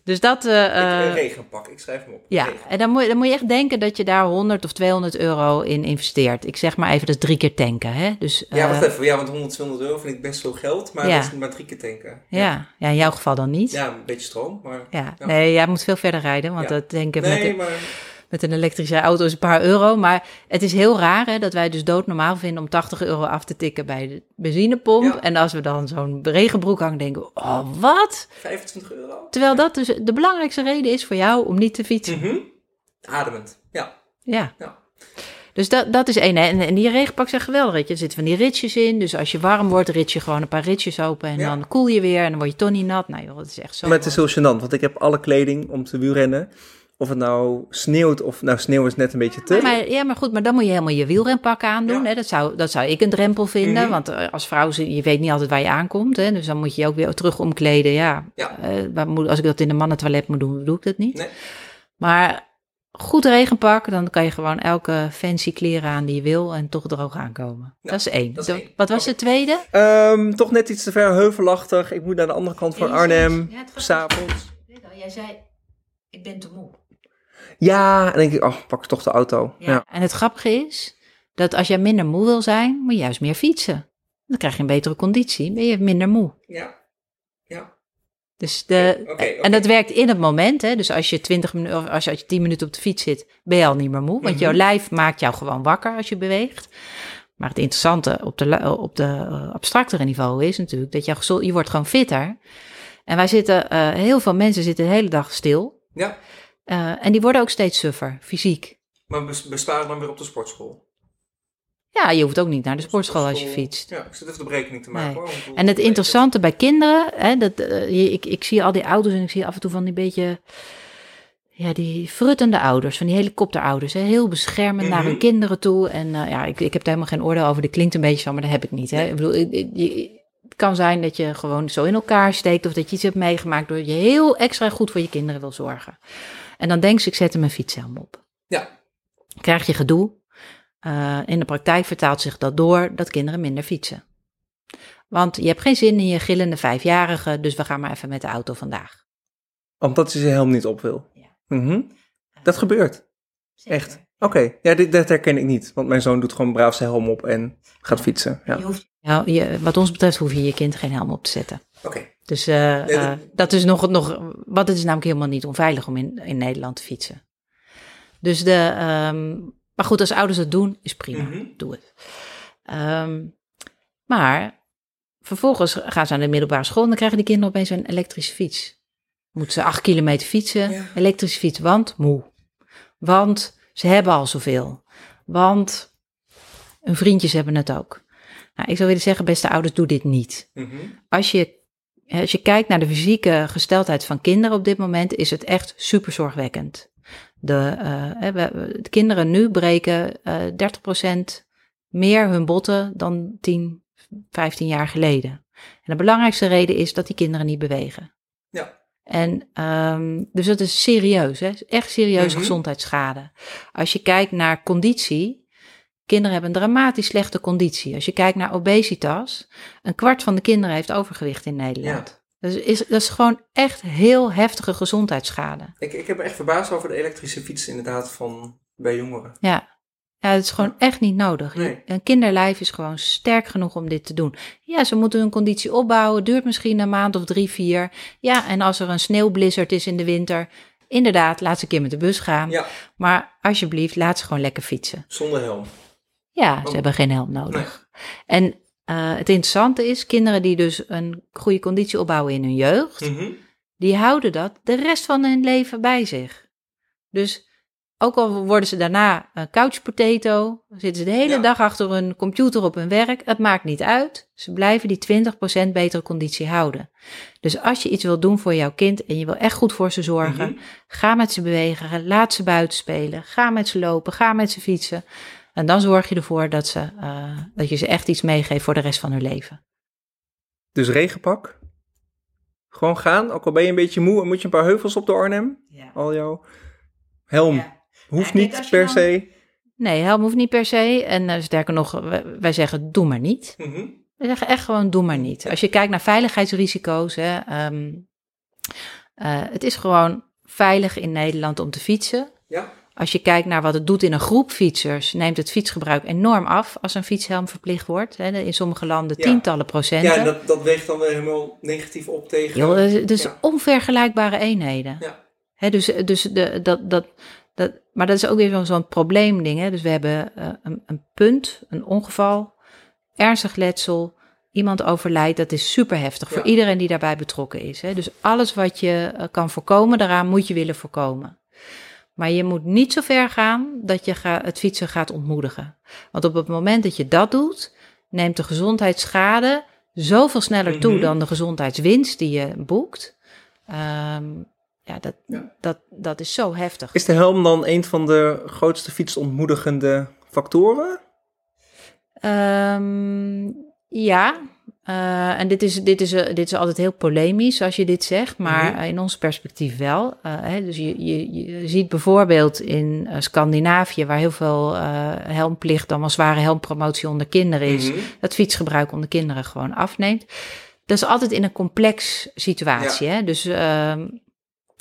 Dus dat... eh, Ik eh, een regenpak, ik schrijf hem op. ja, Regen. en dan moet, je, dan moet je echt denken dat je daar 100 of 200 euro in investeert. Ik zeg maar even, dat is drie keer tanken. Hè? Dus, Ja, eh, wacht even. Ja, want 100, 200 euro vind ik best veel geld, maar Ja. dat is maar drie keer tanken. ja. ja, in jouw geval dan niet. Ja, Ja, een beetje stroom, maar... Ja. nee, jij moet veel verder rijden, want Ja. dat denken Nee, met, maar... met een elektrische auto is een paar euro. Maar het is heel raar hè, dat wij dus doodnormaal vinden om 80 euro af te tikken bij de benzinepomp. Ja. En als we dan zo'n regenbroek hangen, denken we, oh wat? 25 euro? Terwijl dat dus de belangrijkste reden is voor jou om niet te fietsen. Mhm. Ademend, ja. Ja. Ja. Dus dat, dat is één. hè. En, en die regenpak zijn geweldig. Weet je. Er zitten van die ritsjes in. Dus als je warm wordt, rits je gewoon een paar ritsjes open. En Ja. dan koel je weer. En dan word je toch niet nat. Nou joh, dat is echt zo. Maar het is heel gênant, want ik heb alle kleding om te wielrennen Of het nou sneeuwt of nou sneeuw is net een beetje te. Maar, ja, maar goed, maar dan moet je helemaal je wielrenpak aandoen. Ja. Hè? Dat, zou, dat zou ik een drempel vinden. Mhm. Want eh, als vrouw, je weet niet altijd waar je aankomt. Hè? Dus dan moet je je ook weer terug omkleden. Ja, Ja. eh, als ik dat in een mannentoilet moet doen, doe ik dat niet. Nee. Maar goed regenpak, dan kan je gewoon elke fancy kleren aan die je wil en toch droog aankomen. Ja, dat is één. dat is één. Wat was Oké. de tweede? Ehm, toch net iets te ver heuvelachtig. Ik moet naar de andere kant van Arnhem. Ja, het S'avonds. Jij zei, ik ben te moe. Ja, en dan denk ik, oh, pak toch de auto. Ja. Ja. En het grappige is dat als jij minder moe wil zijn, moet je juist meer fietsen. Dan krijg je een betere conditie, ben je minder moe. Ja. Ja. Dus de. En dat werkt in het moment. Hè? Dus als je 20 minuten of als je, als je 10 minuten op de fiets zit, ben je al niet meer moe. Want jouw Mhm. lijf maakt jou gewoon wakker als je beweegt. Maar het interessante op de, op de eh, abstractere niveau is natuurlijk dat je, je wordt gewoon fitter. En wij zitten, eh, heel veel mensen zitten de hele dag stil. Ja. Eh, en die worden ook steeds suffer, fysiek. Maar besparen dan weer op de sportschool. Ja, je hoeft ook niet naar de sportschool als je fietst. Ja, ik zit even de berekening te maken. Nee. hoor. En het interessante bij kinderen, hè, dat, eh, ik, ik zie al die ouders en ik zie af en toe van die beetje, ja, die fruttende ouders, van die helikopterouders, hè, heel beschermend naar Mhm. hun kinderen toe. En eh, ja, ik, ik heb daar helemaal geen oordeel over, dat klinkt een beetje zo, maar dat heb ik niet. Hè. Ik bedoel, ik- ik- je- het kan zijn dat je gewoon zo in elkaar steekt of dat je iets hebt meegemaakt door je heel extra goed voor je kinderen wil zorgen. En dan denk je, ik zet hem een fietshelm op. Ja. Krijg je gedoe. Eh, in de praktijk vertaalt zich dat door dat kinderen minder fietsen. Want je hebt geen zin in je gillende vijfjarige, dus we gaan maar even met de auto vandaag. Omdat hij zijn helm niet op wil. Ja. Mhm. Dat gebeurt. Echt? Oké, ja, dit, dat herken ik niet. Want mijn zoon doet gewoon braaf zijn helm op en gaat fietsen. Ja. Je hoeft, ja, je, wat ons betreft hoef je je kind geen helm op te zetten. Oké. Dus eh, Nee, eh, dat- dat is nog, nog, want het is namelijk helemaal niet onveilig om in, in Nederland te fietsen. Dus de, ehm, maar goed, als ouders het doen, is prima. Mhm. Doe het. Ehm, maar vervolgens gaan ze naar de middelbare school en dan krijgen die kinderen opeens een elektrische fiets. Moeten ze acht kilometer fietsen, Ja. elektrische fiets, want moe. Want ze hebben al zoveel. Want hun vriendjes hebben het ook. Nou, ik zou willen zeggen, beste ouders, doe dit niet Mhm. als je, als je kijkt naar de fysieke gesteldheid van kinderen op dit moment, is het echt super zorgwekkend. De, eh, we- de kinderen nu breken eh 30% meer hun botten dan 10, 15 jaar geleden. En de belangrijkste reden is dat die kinderen niet bewegen. Ja. En ehm, dus dat is serieus, hè? echt serieuze Mhm. gezondheidsschade. Als je kijkt naar conditie, kinderen hebben een dramatisch slechte conditie. Als je kijkt naar obesitas, een kwart van de kinderen heeft overgewicht in Nederland. Dus is, dat is gewoon echt heel heftige gezondheidsschade. Ik, ik heb me echt verbaasd over de elektrische fiets inderdaad van bij jongeren. Ja. Ja, het is gewoon echt niet nodig. Nee. Een kinderlijf is gewoon sterk genoeg om dit te doen. Ja, ze moeten hun conditie opbouwen. Duurt misschien een maand of drie, vier. Ja, en als er een sneeuwblizzard is in de winter, inderdaad, laat ze een keer met de bus gaan. Ja, Maar alsjeblieft, laat ze gewoon lekker fietsen. zonder helm. Ja, ze Oh. hebben geen helm nodig. En eh, het interessante is, kinderen die dus een goede conditie opbouwen in hun jeugd, Mhm. die houden dat de rest van hun leven bij zich. Dus ook al worden ze daarna een couch potato, zitten ze de hele Ja. dag achter hun computer op hun werk, het maakt niet uit. Ze blijven die 20% betere conditie houden. Dus als je iets wil doen voor jouw kind en je wil echt goed voor ze zorgen, Mhm. ga met ze bewegen, laat ze buiten spelen, ga met ze lopen, ga met ze fietsen. En dan zorg je ervoor dat, ze, eh, dat je ze echt iets meegeeft voor de rest van hun leven. Dus regenpak. Gewoon gaan, ook al ben je een beetje moe en moet je een paar heuvels op de Arnhem. Ja. Al jouw helm hoeft niet per dan- se. Nee, helm hoeft niet per se. En eh, sterker nog, wij, wij zeggen doe maar niet. Mhm. We zeggen echt gewoon doe maar niet. Als je kijkt naar veiligheidsrisico's, hè, ehm, eh, het is gewoon veilig in Nederland om te fietsen. Ja. Als je kijkt naar wat het doet in een groep fietsers, neemt het fietsgebruik enorm af als een fietshelm verplicht wordt. In sommige landen Ja. tientallen procenten. Ja, dat, dat weegt dan weer helemaal negatief op tegen. Dus Ja. onvergelijkbare eenheden. Ja. Dus dus de, dat, dat, dat, maar dat is ook weer zo'n zo'n probleemding. Hè? Dus we hebben eh, een, een punt, een ongeval, ernstig letsel, iemand overlijdt. Dat is super heftig Ja. voor iedereen die daarbij betrokken is. Hè? Dus alles wat je eh, kan voorkomen, daaraan moet je willen voorkomen. Maar je moet niet zo ver gaan dat je het fietsen gaat ontmoedigen. Want op het moment dat je dat doet, neemt de gezondheidsschade zoveel sneller toe Mhm. dan de gezondheidswinst die je boekt. Ehm, ja, dat, Ja. Dat, dat is zo heftig. Is de helm dan een van de grootste fietsontmoedigende factoren? Ehm, ja, eh, en dit is, dit, is, eh, dit is altijd heel polemisch als je dit zegt, maar Mhm. in ons perspectief wel. Eh, hè, dus je, je, je ziet bijvoorbeeld in Scandinavië, waar heel veel helmplicht, dan wel zware helmpromotie onder kinderen is, Mhm. dat fietsgebruik onder kinderen gewoon afneemt. Dat is altijd in een complex situatie. Hè? Dus ehm,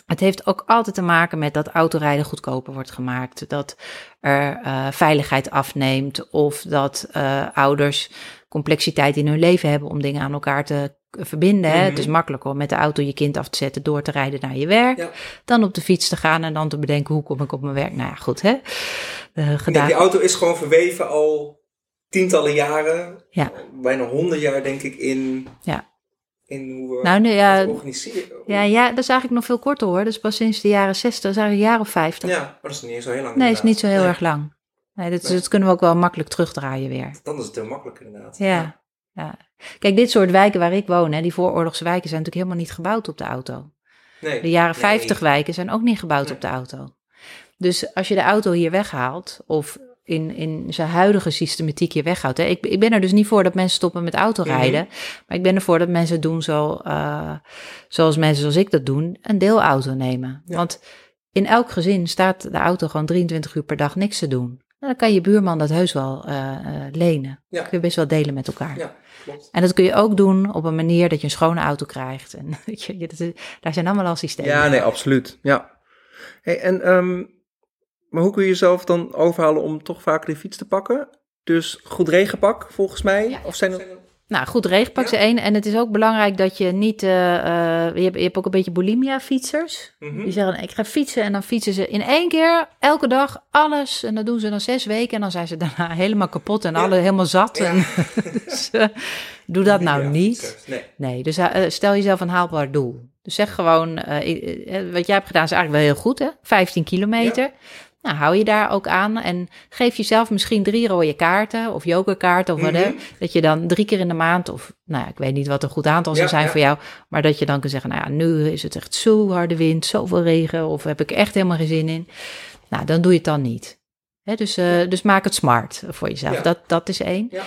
het heeft ook altijd te maken met dat autorijden goedkoper wordt gemaakt. Dat er veiligheid afneemt. Of dat ouders complexiteit in hun leven hebben om dingen aan elkaar te k- verbinden. hè. Mhm. Het is makkelijker om met de auto je kind af te zetten door te rijden naar je werk. Ja. Dan op de fiets te gaan en dan te bedenken hoe kom ik op mijn werk. Nou ja, goed hè. Eh, Nee, gedaan. die auto is gewoon verweven al tientallen jaren. Ja. Bijna honderd jaar denk ik in, Ja. in hoe we Nou, nee, ja, het organiseren. ja, ja, dat is eigenlijk nog veel korter hoor. Dat is pas sinds de jaren 60, dat is eigenlijk een jaar of 50. Ja, maar dat is niet zo heel lang Nee, is niet zo heel Nee, erg lang. Nee, dat, Nee. dat kunnen we ook wel makkelijk terugdraaien weer. Dan is het heel makkelijk inderdaad. Ja, ja. Kijk, dit soort wijken waar ik woon, hè, die vooroorlogse wijken, zijn natuurlijk helemaal niet gebouwd op de auto. Nee. De jaren Nee. 50 wijken zijn ook niet gebouwd op de auto. Dus als je de auto hier weghaalt, of in, in zijn huidige systematiek hier weghaalt. Hè, ik, ik ben er dus niet voor dat mensen stoppen met autorijden. Maar ik ben ervoor dat mensen doen zo, eh, zoals mensen zoals ik dat doen, een deelauto nemen. Ja. Want in elk gezin staat de auto gewoon 23 uur per dag niks te doen. Nou, dan kan je buurman dat heus wel eh, eh, lenen. Ja. kun je best wel delen met elkaar. Ja, klopt. En dat kun je ook doen op een manier dat je een schone auto krijgt. En (laughs) je, dat is- daar zijn allemaal al systemen. Ja, nee, absoluut. Ja. Hey, en, ehm, maar hoe kun je jezelf dan overhalen om toch vaker die fiets te pakken? Dus goed regenpak, volgens mij? Ja. Of zijn er... Nou, goed, regenpak Ja. één. En het is ook belangrijk dat je niet... eh, eh, je, hebt, je hebt ook een beetje bulimia-fietsers. Mhm. Die zeggen, ik ga fietsen en dan fietsen ze in één keer, elke dag, alles. En dat doen ze dan zes weken en dan zijn ze (laughs) daarna helemaal kapot en Ja. alle helemaal zat. Ja. En, (laughs) dus, eh, doe dat nou niet. Nee. Nee, dus stel jezelf een haalbaar doel. Dus zeg gewoon, wat jij hebt gedaan is eigenlijk wel heel goed, hè? 15 kilometer. Nou, hou je daar ook aan en geef jezelf misschien drie rode kaarten of jokerkaarten of Mhm. whatever. Dat je dan drie keer in de maand, of nou ja, ik weet niet wat een goed aantal zou Ja, zijn ja. voor jou, maar dat je dan kan zeggen, nou ja, nu is het echt zo harde wind, zoveel regen, of heb ik echt helemaal geen zin in. Nou, dan doe je het dan niet. Hè, dus, eh, dus maak het smart voor jezelf. Ja. Dat, dat is één. Ja.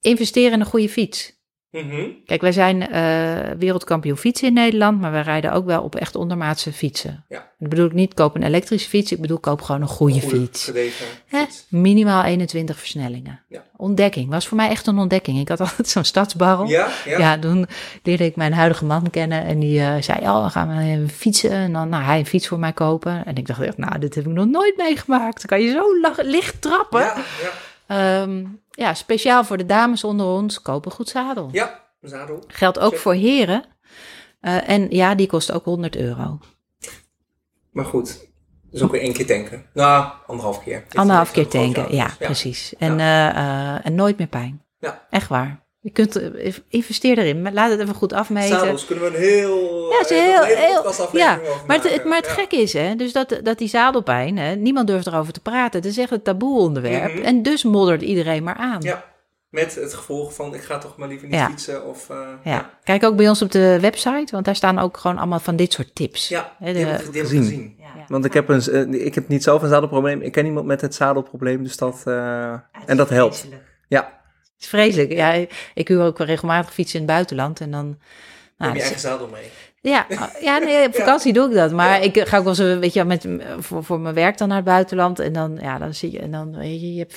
Investeer in een goede fiets. Mhm. Kijk, wij zijn eh, wereldkampioen fietsen in Nederland, maar wij rijden ook wel op echt ondermaatse fietsen. Ja. Dat bedoel ik niet koop een elektrische fiets, ik bedoel koop gewoon een goede, Goede, fiets. gedegen Hè? fiets. Minimaal 21 versnellingen. Ja. Ontdekking, was voor mij echt een ontdekking. Ik had (laughs) altijd zo'n stadsbarrel. Ja, ja. Ja, toen leerde ik mijn huidige man kennen en die eh, zei, oh, we gaan even fietsen. En dan nou, hij een fiets voor mij kopen. En ik dacht, echt, nou, dit heb ik nog nooit meegemaakt. Dan kan je zo licht trappen. Ja, ja. Ehm, ja, speciaal voor de dames onder ons, koop een goed zadel. ja, een zadel. Geldt ook voor heren. Eh, en ja, die kost ook 100 euro. Maar goed, dus ook weer één keer tanken. Nou, anderhalf keer. Anderhalf keer tanken, ja, precies. En, eh, eh, en nooit meer pijn. Ja. Echt waar. Je kunt, investeer erin, maar laat het even goed afmeten. Zadels kunnen we een heel... Ja, het is eh, heel, heel, ja. over Maar het, maar het Ja. gekke is, hè, dus dat, dat die zadelpijn, hè, niemand durft erover te praten. Het is echt een taboe onderwerp. Mhm. En dus moddert iedereen maar aan. Ja, met het gevolg van ik ga toch maar liever niet Ja. fietsen of... eh, Ja. Kijk ook bij ons op de website, want daar staan ook gewoon allemaal van dit soort tips. Ja, de- die heb ik gezien. gezien. Ja. Want ik heb, een, eh, ik heb niet zelf een zadelprobleem. Ik ken iemand met het zadelprobleem. Dus dat, eh, en dat helpt. Ja, is vreselijk. Ja, ik huur ook wel regelmatig fietsen in het buitenland en dan... Nou, je dat is- eigen zadel mee. Ja, (laughs) ja nee, op vakantie doe ik dat. Maar Ja. ik ga ook wel zo, weet je, met, voor, voor mijn werk dan naar het buitenland. En dan, ja, dan zie je, en dan, weet je, je hebt,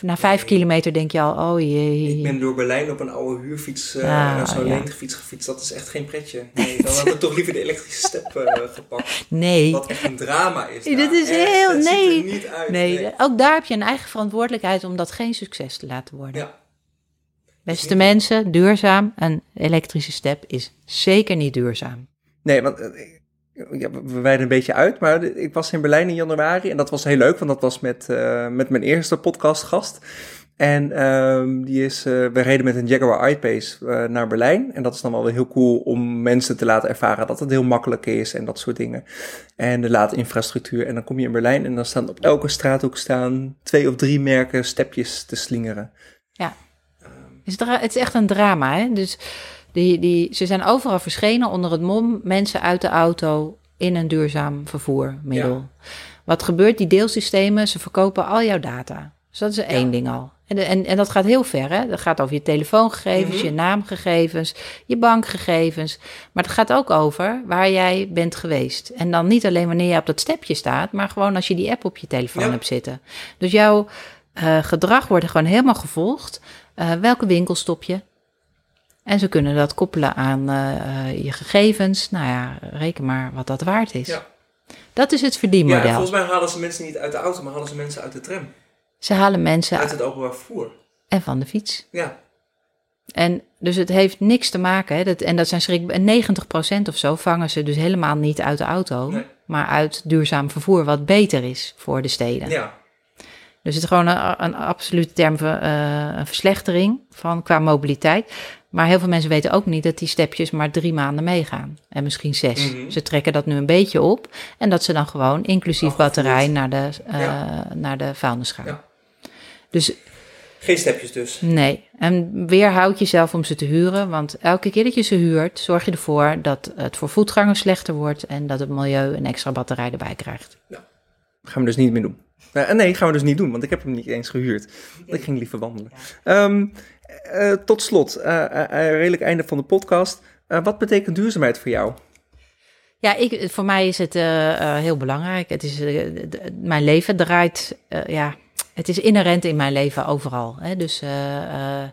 na vijf kilometer denk je al, oh jee. Ik ben door Berlijn op een oude huurfiets, Ah, zo'n ja. leenfiets gefietst. Dat is echt geen pretje. Nee, dan had ik toch liever de elektrische step eh, (laughs) gepakt. Nee, Wat echt een drama is. Dit daar. is Echt, heel- het ziet nee. er niet uit. nee, ook daar heb je een eigen verantwoordelijkheid om dat geen succes te laten worden. Ja, Beste mensen, duurzaam. Een elektrische step is zeker niet duurzaam. nee, want eh, ja, we wijden een beetje uit. Maar ik was in Berlijn in januari. En dat was heel leuk, want dat was met, eh, met mijn eerste podcastgast. En ehm, die is, eh, we reden met een Jaguar I-Pace naar Berlijn. En dat is dan wel weer heel cool om mensen te laten ervaren dat het heel makkelijk is en dat soort dingen. En de late infrastructuur. En dan kom je in Berlijn en dan staan op elke straathoek staan twee of drie merken stepjes te slingeren. Het is, het is echt een drama, hè? Dus die, die, ze zijn overal verschenen onder het mom mensen uit de auto in een duurzaam vervoermiddel. Wat gebeurt? Die deelsystemen, ze verkopen al jouw data. Dus dat is één ding al. En, en, en dat gaat heel ver. Hè? Dat gaat over je telefoongegevens, Mhm. je naamgegevens, je bankgegevens. Maar het gaat ook over waar jij bent geweest. En dan niet alleen wanneer je op dat stepje staat, maar gewoon als je die app op je telefoon Ja. hebt zitten. Dus jouw eh, gedrag wordt gewoon helemaal gevolgd. Eh, welke winkel stop je? En ze kunnen dat koppelen aan eh, eh, je gegevens. Nou ja, reken maar wat dat waard is. Ja. Dat is het Ja, verdienmodel. en volgens mij halen ze mensen niet uit de auto, maar halen ze mensen uit de tram. Ze halen mensen Uit het openbaar vervoer. en van de fiets. Ja. En dus het heeft niks te maken. Hè, dat, en dat zijn schrik. en 90% of zo vangen ze dus helemaal niet uit de auto. Nee. Maar uit duurzaam vervoer, wat beter is voor de steden. Ja. Dus het is gewoon een, een absolute term van eh, een verslechtering van qua mobiliteit. Maar heel veel mensen weten ook niet dat die stepjes maar drie maanden meegaan. En misschien zes. Mhm. Ze trekken dat nu een beetje op. En dat ze dan gewoon inclusief Afgevoerd. batterij naar de, eh, Ja. naar de vuilnis gaan. Ja. Dus Geen stepjes dus. Nee, en weerhoud jezelf om ze te huren, want elke keer dat je ze huurt, zorg je ervoor dat het voor voetgangers slechter wordt en dat het milieu een extra batterij erbij krijgt. Gaan we dus niet meer doen. Eh, nee, gaan we dus niet doen, want ik heb hem niet eens gehuurd. Ik ging liever wandelen. Ehm, eh, tot slot, eh, eh, eh, redelijk einde van de podcast. Eh, wat betekent duurzaamheid voor jou? Ja, ik, voor mij is het eh, eh, heel belangrijk. Het is, eh, mijn leven draait, eh, ja, het is inherent in mijn leven overal. Hè? Dus eh, eh,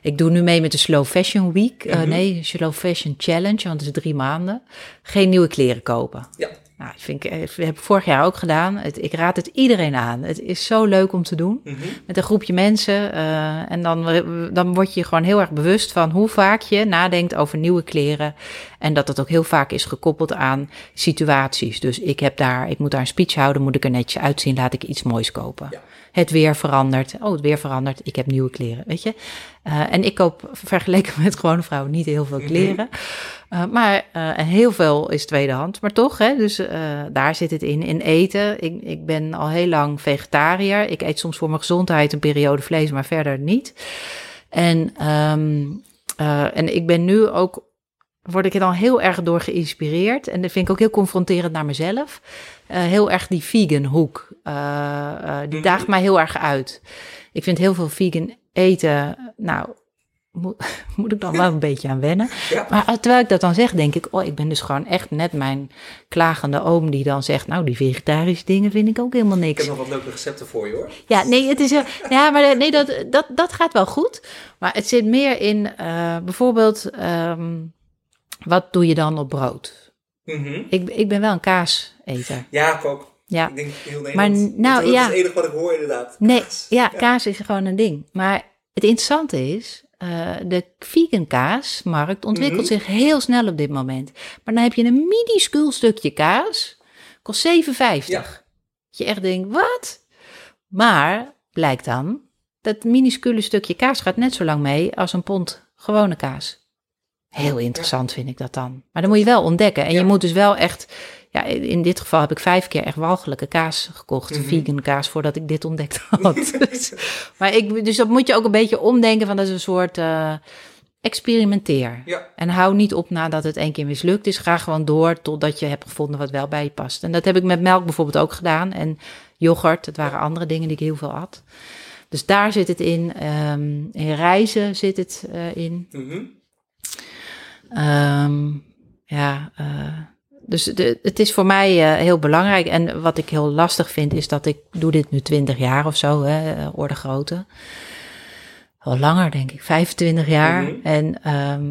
ik doe nu mee met de Slow Fashion Week. Eh, Mhm. nee, Slow Fashion Challenge, want het is drie maanden. Geen nieuwe kleren kopen. Ja. Nou, dat vind ik, eh, dat heb ik vorig jaar ook gedaan. Het, ik raad het iedereen aan. Het is zo leuk om te doen met een groepje mensen. eh, en dan, dan word je je gewoon heel erg bewust van hoe vaak je nadenkt over nieuwe kleren. En dat dat ook heel vaak is gekoppeld aan situaties. Dus ik heb daar, ik moet daar een speech houden, moet ik er netjes uitzien, laat ik iets moois kopen. Ja. Het weer verandert. Oh, het weer verandert. Ik heb nieuwe kleren, weet je. Eh, en ik koop vergeleken met gewone vrouwen niet heel veel kleren. Eh, maar eh, en heel veel is tweedehand, maar toch, hè, dus daar zit het in. In eten, ik, ik ben al heel lang vegetariër. Ik eet soms voor mijn gezondheid een periode vlees, maar verder niet. En, ehm, eh, en ik ben nu ook, word ik er dan heel erg door geïnspireerd. En dat vind ik ook heel confronterend naar mezelf. Heel erg die vegan hoek, die Mhm. daagt mij heel erg uit. Ik vind heel veel vegan eten, nou, moet, (laughs) moet ik dan wel een beetje aan wennen. (laughs) Ja. Maar eh, terwijl ik dat dan zeg, denk ik, oh, ik ben dus gewoon echt net mijn klagende oom die dan zegt, nou, die vegetarische dingen vind ik ook helemaal Ik niks. heb nog wat leuke recepten voor je hoor. Ja, nee, het is, ja, maar eh, nee, dat, dat, dat gaat wel goed. Maar het zit meer in, eh, bijvoorbeeld, ehm, wat doe je dan op brood? Mhm. Ik, ik ben wel een kaaseter. Ja, ik ook. Ja. Ik denk heel Nederland. Maar nou, dat is ja. het enige wat ik hoor inderdaad. Nee, Kaas. ja, kaas is gewoon een ding. Maar het interessante is, eh, de vegan kaasmarkt ontwikkelt Mhm. zich heel snel op dit moment. Maar dan heb je een minuscuul stukje kaas, kost 7,50. Dat je echt denkt, wat? Maar blijkt dan, dat minuscule stukje kaas gaat net zo lang mee als een pond gewone kaas. Heel interessant vind ik dat dan. Maar dan moet je wel ontdekken. En Ja. je moet dus wel echt... Ja, in dit geval heb ik vijf keer echt walgelijke kaas gekocht. Mhm. Vegan kaas, voordat ik dit ontdekt had. (laughs) dus, maar ik, dus dat moet je ook een beetje omdenken van dat is een soort eh, experimenteer. Ja. En hou niet op nadat het één keer mislukt is. Ga gewoon door totdat je hebt gevonden wat wel bij je past. En dat heb ik met melk bijvoorbeeld ook gedaan. En yoghurt, het waren andere dingen die ik heel veel at. Dus daar zit het in. Ehm, in reizen zit het eh, in. Mhm. Ehm, ja, eh, dus de, het is voor mij eh, heel belangrijk. En wat ik heel lastig vind, is dat ik doe dit nu 20 jaar of zo, hè, eh, orde grootte. Wel langer, denk ik, 25 jaar. Mhm. En ehm,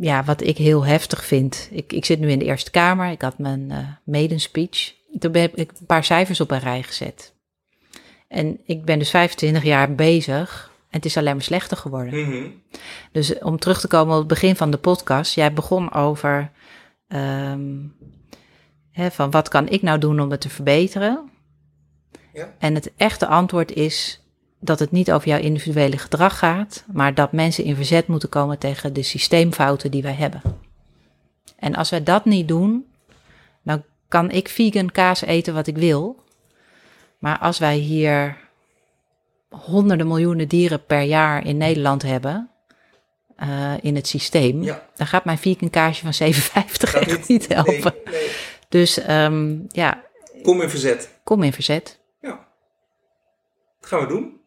ja, wat ik heel heftig vind. Ik, ik zit nu in de Eerste Kamer. Ik had mijn eh maiden speech. Toen heb ik een paar cijfers op een rij gezet. En ik ben dus 25 jaar bezig. En het is alleen maar slechter geworden. Mhm. Dus om terug te komen op het begin van de podcast. Jij begon over ehm, hè, van wat kan ik nou doen om het te verbeteren? Ja. En het echte antwoord is dat het niet over jouw individuele gedrag gaat, maar dat mensen in verzet moeten komen tegen de systeemfouten die wij hebben. En als wij dat niet doen, dan kan ik vegan kaas eten wat ik wil. Maar als wij hier honderden miljoenen dieren per jaar in Nederland hebben, eh, in het systeem, Ja. dan gaat mijn vegan kaasje van (laughs) 7,50 Gaat echt niet helpen. Nee, nee. Dus ehm, ja, Kom in verzet. kom in verzet. Ja. Dat gaan we doen.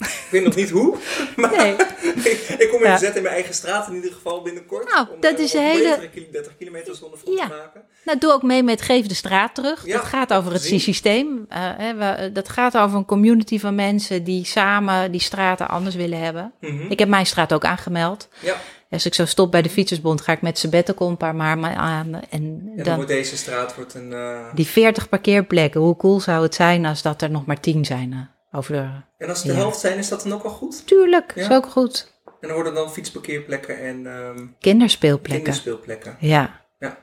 Ik weet nog niet hoe, (laughs) maar Nee. ik, (laughs) ik kom in Ja. verzet in mijn eigen straat in ieder geval binnenkort. Nou, om, dat eh, is een hele- betere kil- 30 kilometer zonder Ja. te maken. Nou, doe ook mee met Geef de Straat terug. Ja, dat gaat over het systeem. Eh, hè, we- dat gaat over een community van mensen die samen die straten anders willen hebben. Mhm. Ik heb mijn straat ook aangemeld. Ja. Als ik zo stop bij de Fietsersbond, ga ik met sabbatical een paar maanden aan. En Ja, dan dan wordt deze straat wordt een... eh, die 40 parkeerplekken. Hoe cool zou het zijn als dat er nog maar 10 zijn? Over de... En als het de helft zijn, is dat dan ook al goed? Tuurlijk, is ook goed. En dan worden dan fietsparkeerplekken en ehm Kinderspeelplekken. kinderspeelplekken. Ja. Ja.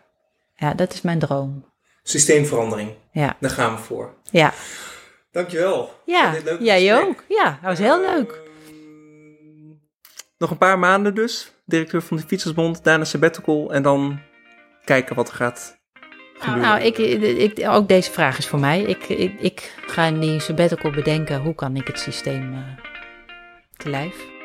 Ja, dat is mijn droom. Systeemverandering. Ja. Daar gaan we voor. Ja. Dankjewel. Ja, dit jij gesprek. ook. Ja, dat was heel leuk. Ehm, Nog een paar maanden dus. Directeur van de Fietsersbond, daarna sabbatical. En dan kijken wat er gaat gebeuren. Nou, ik, ik, ook deze vraag is voor mij. Ik, ik, ik ga in die sabbatical bedenken hoe kan ik het systeem eh te lijf.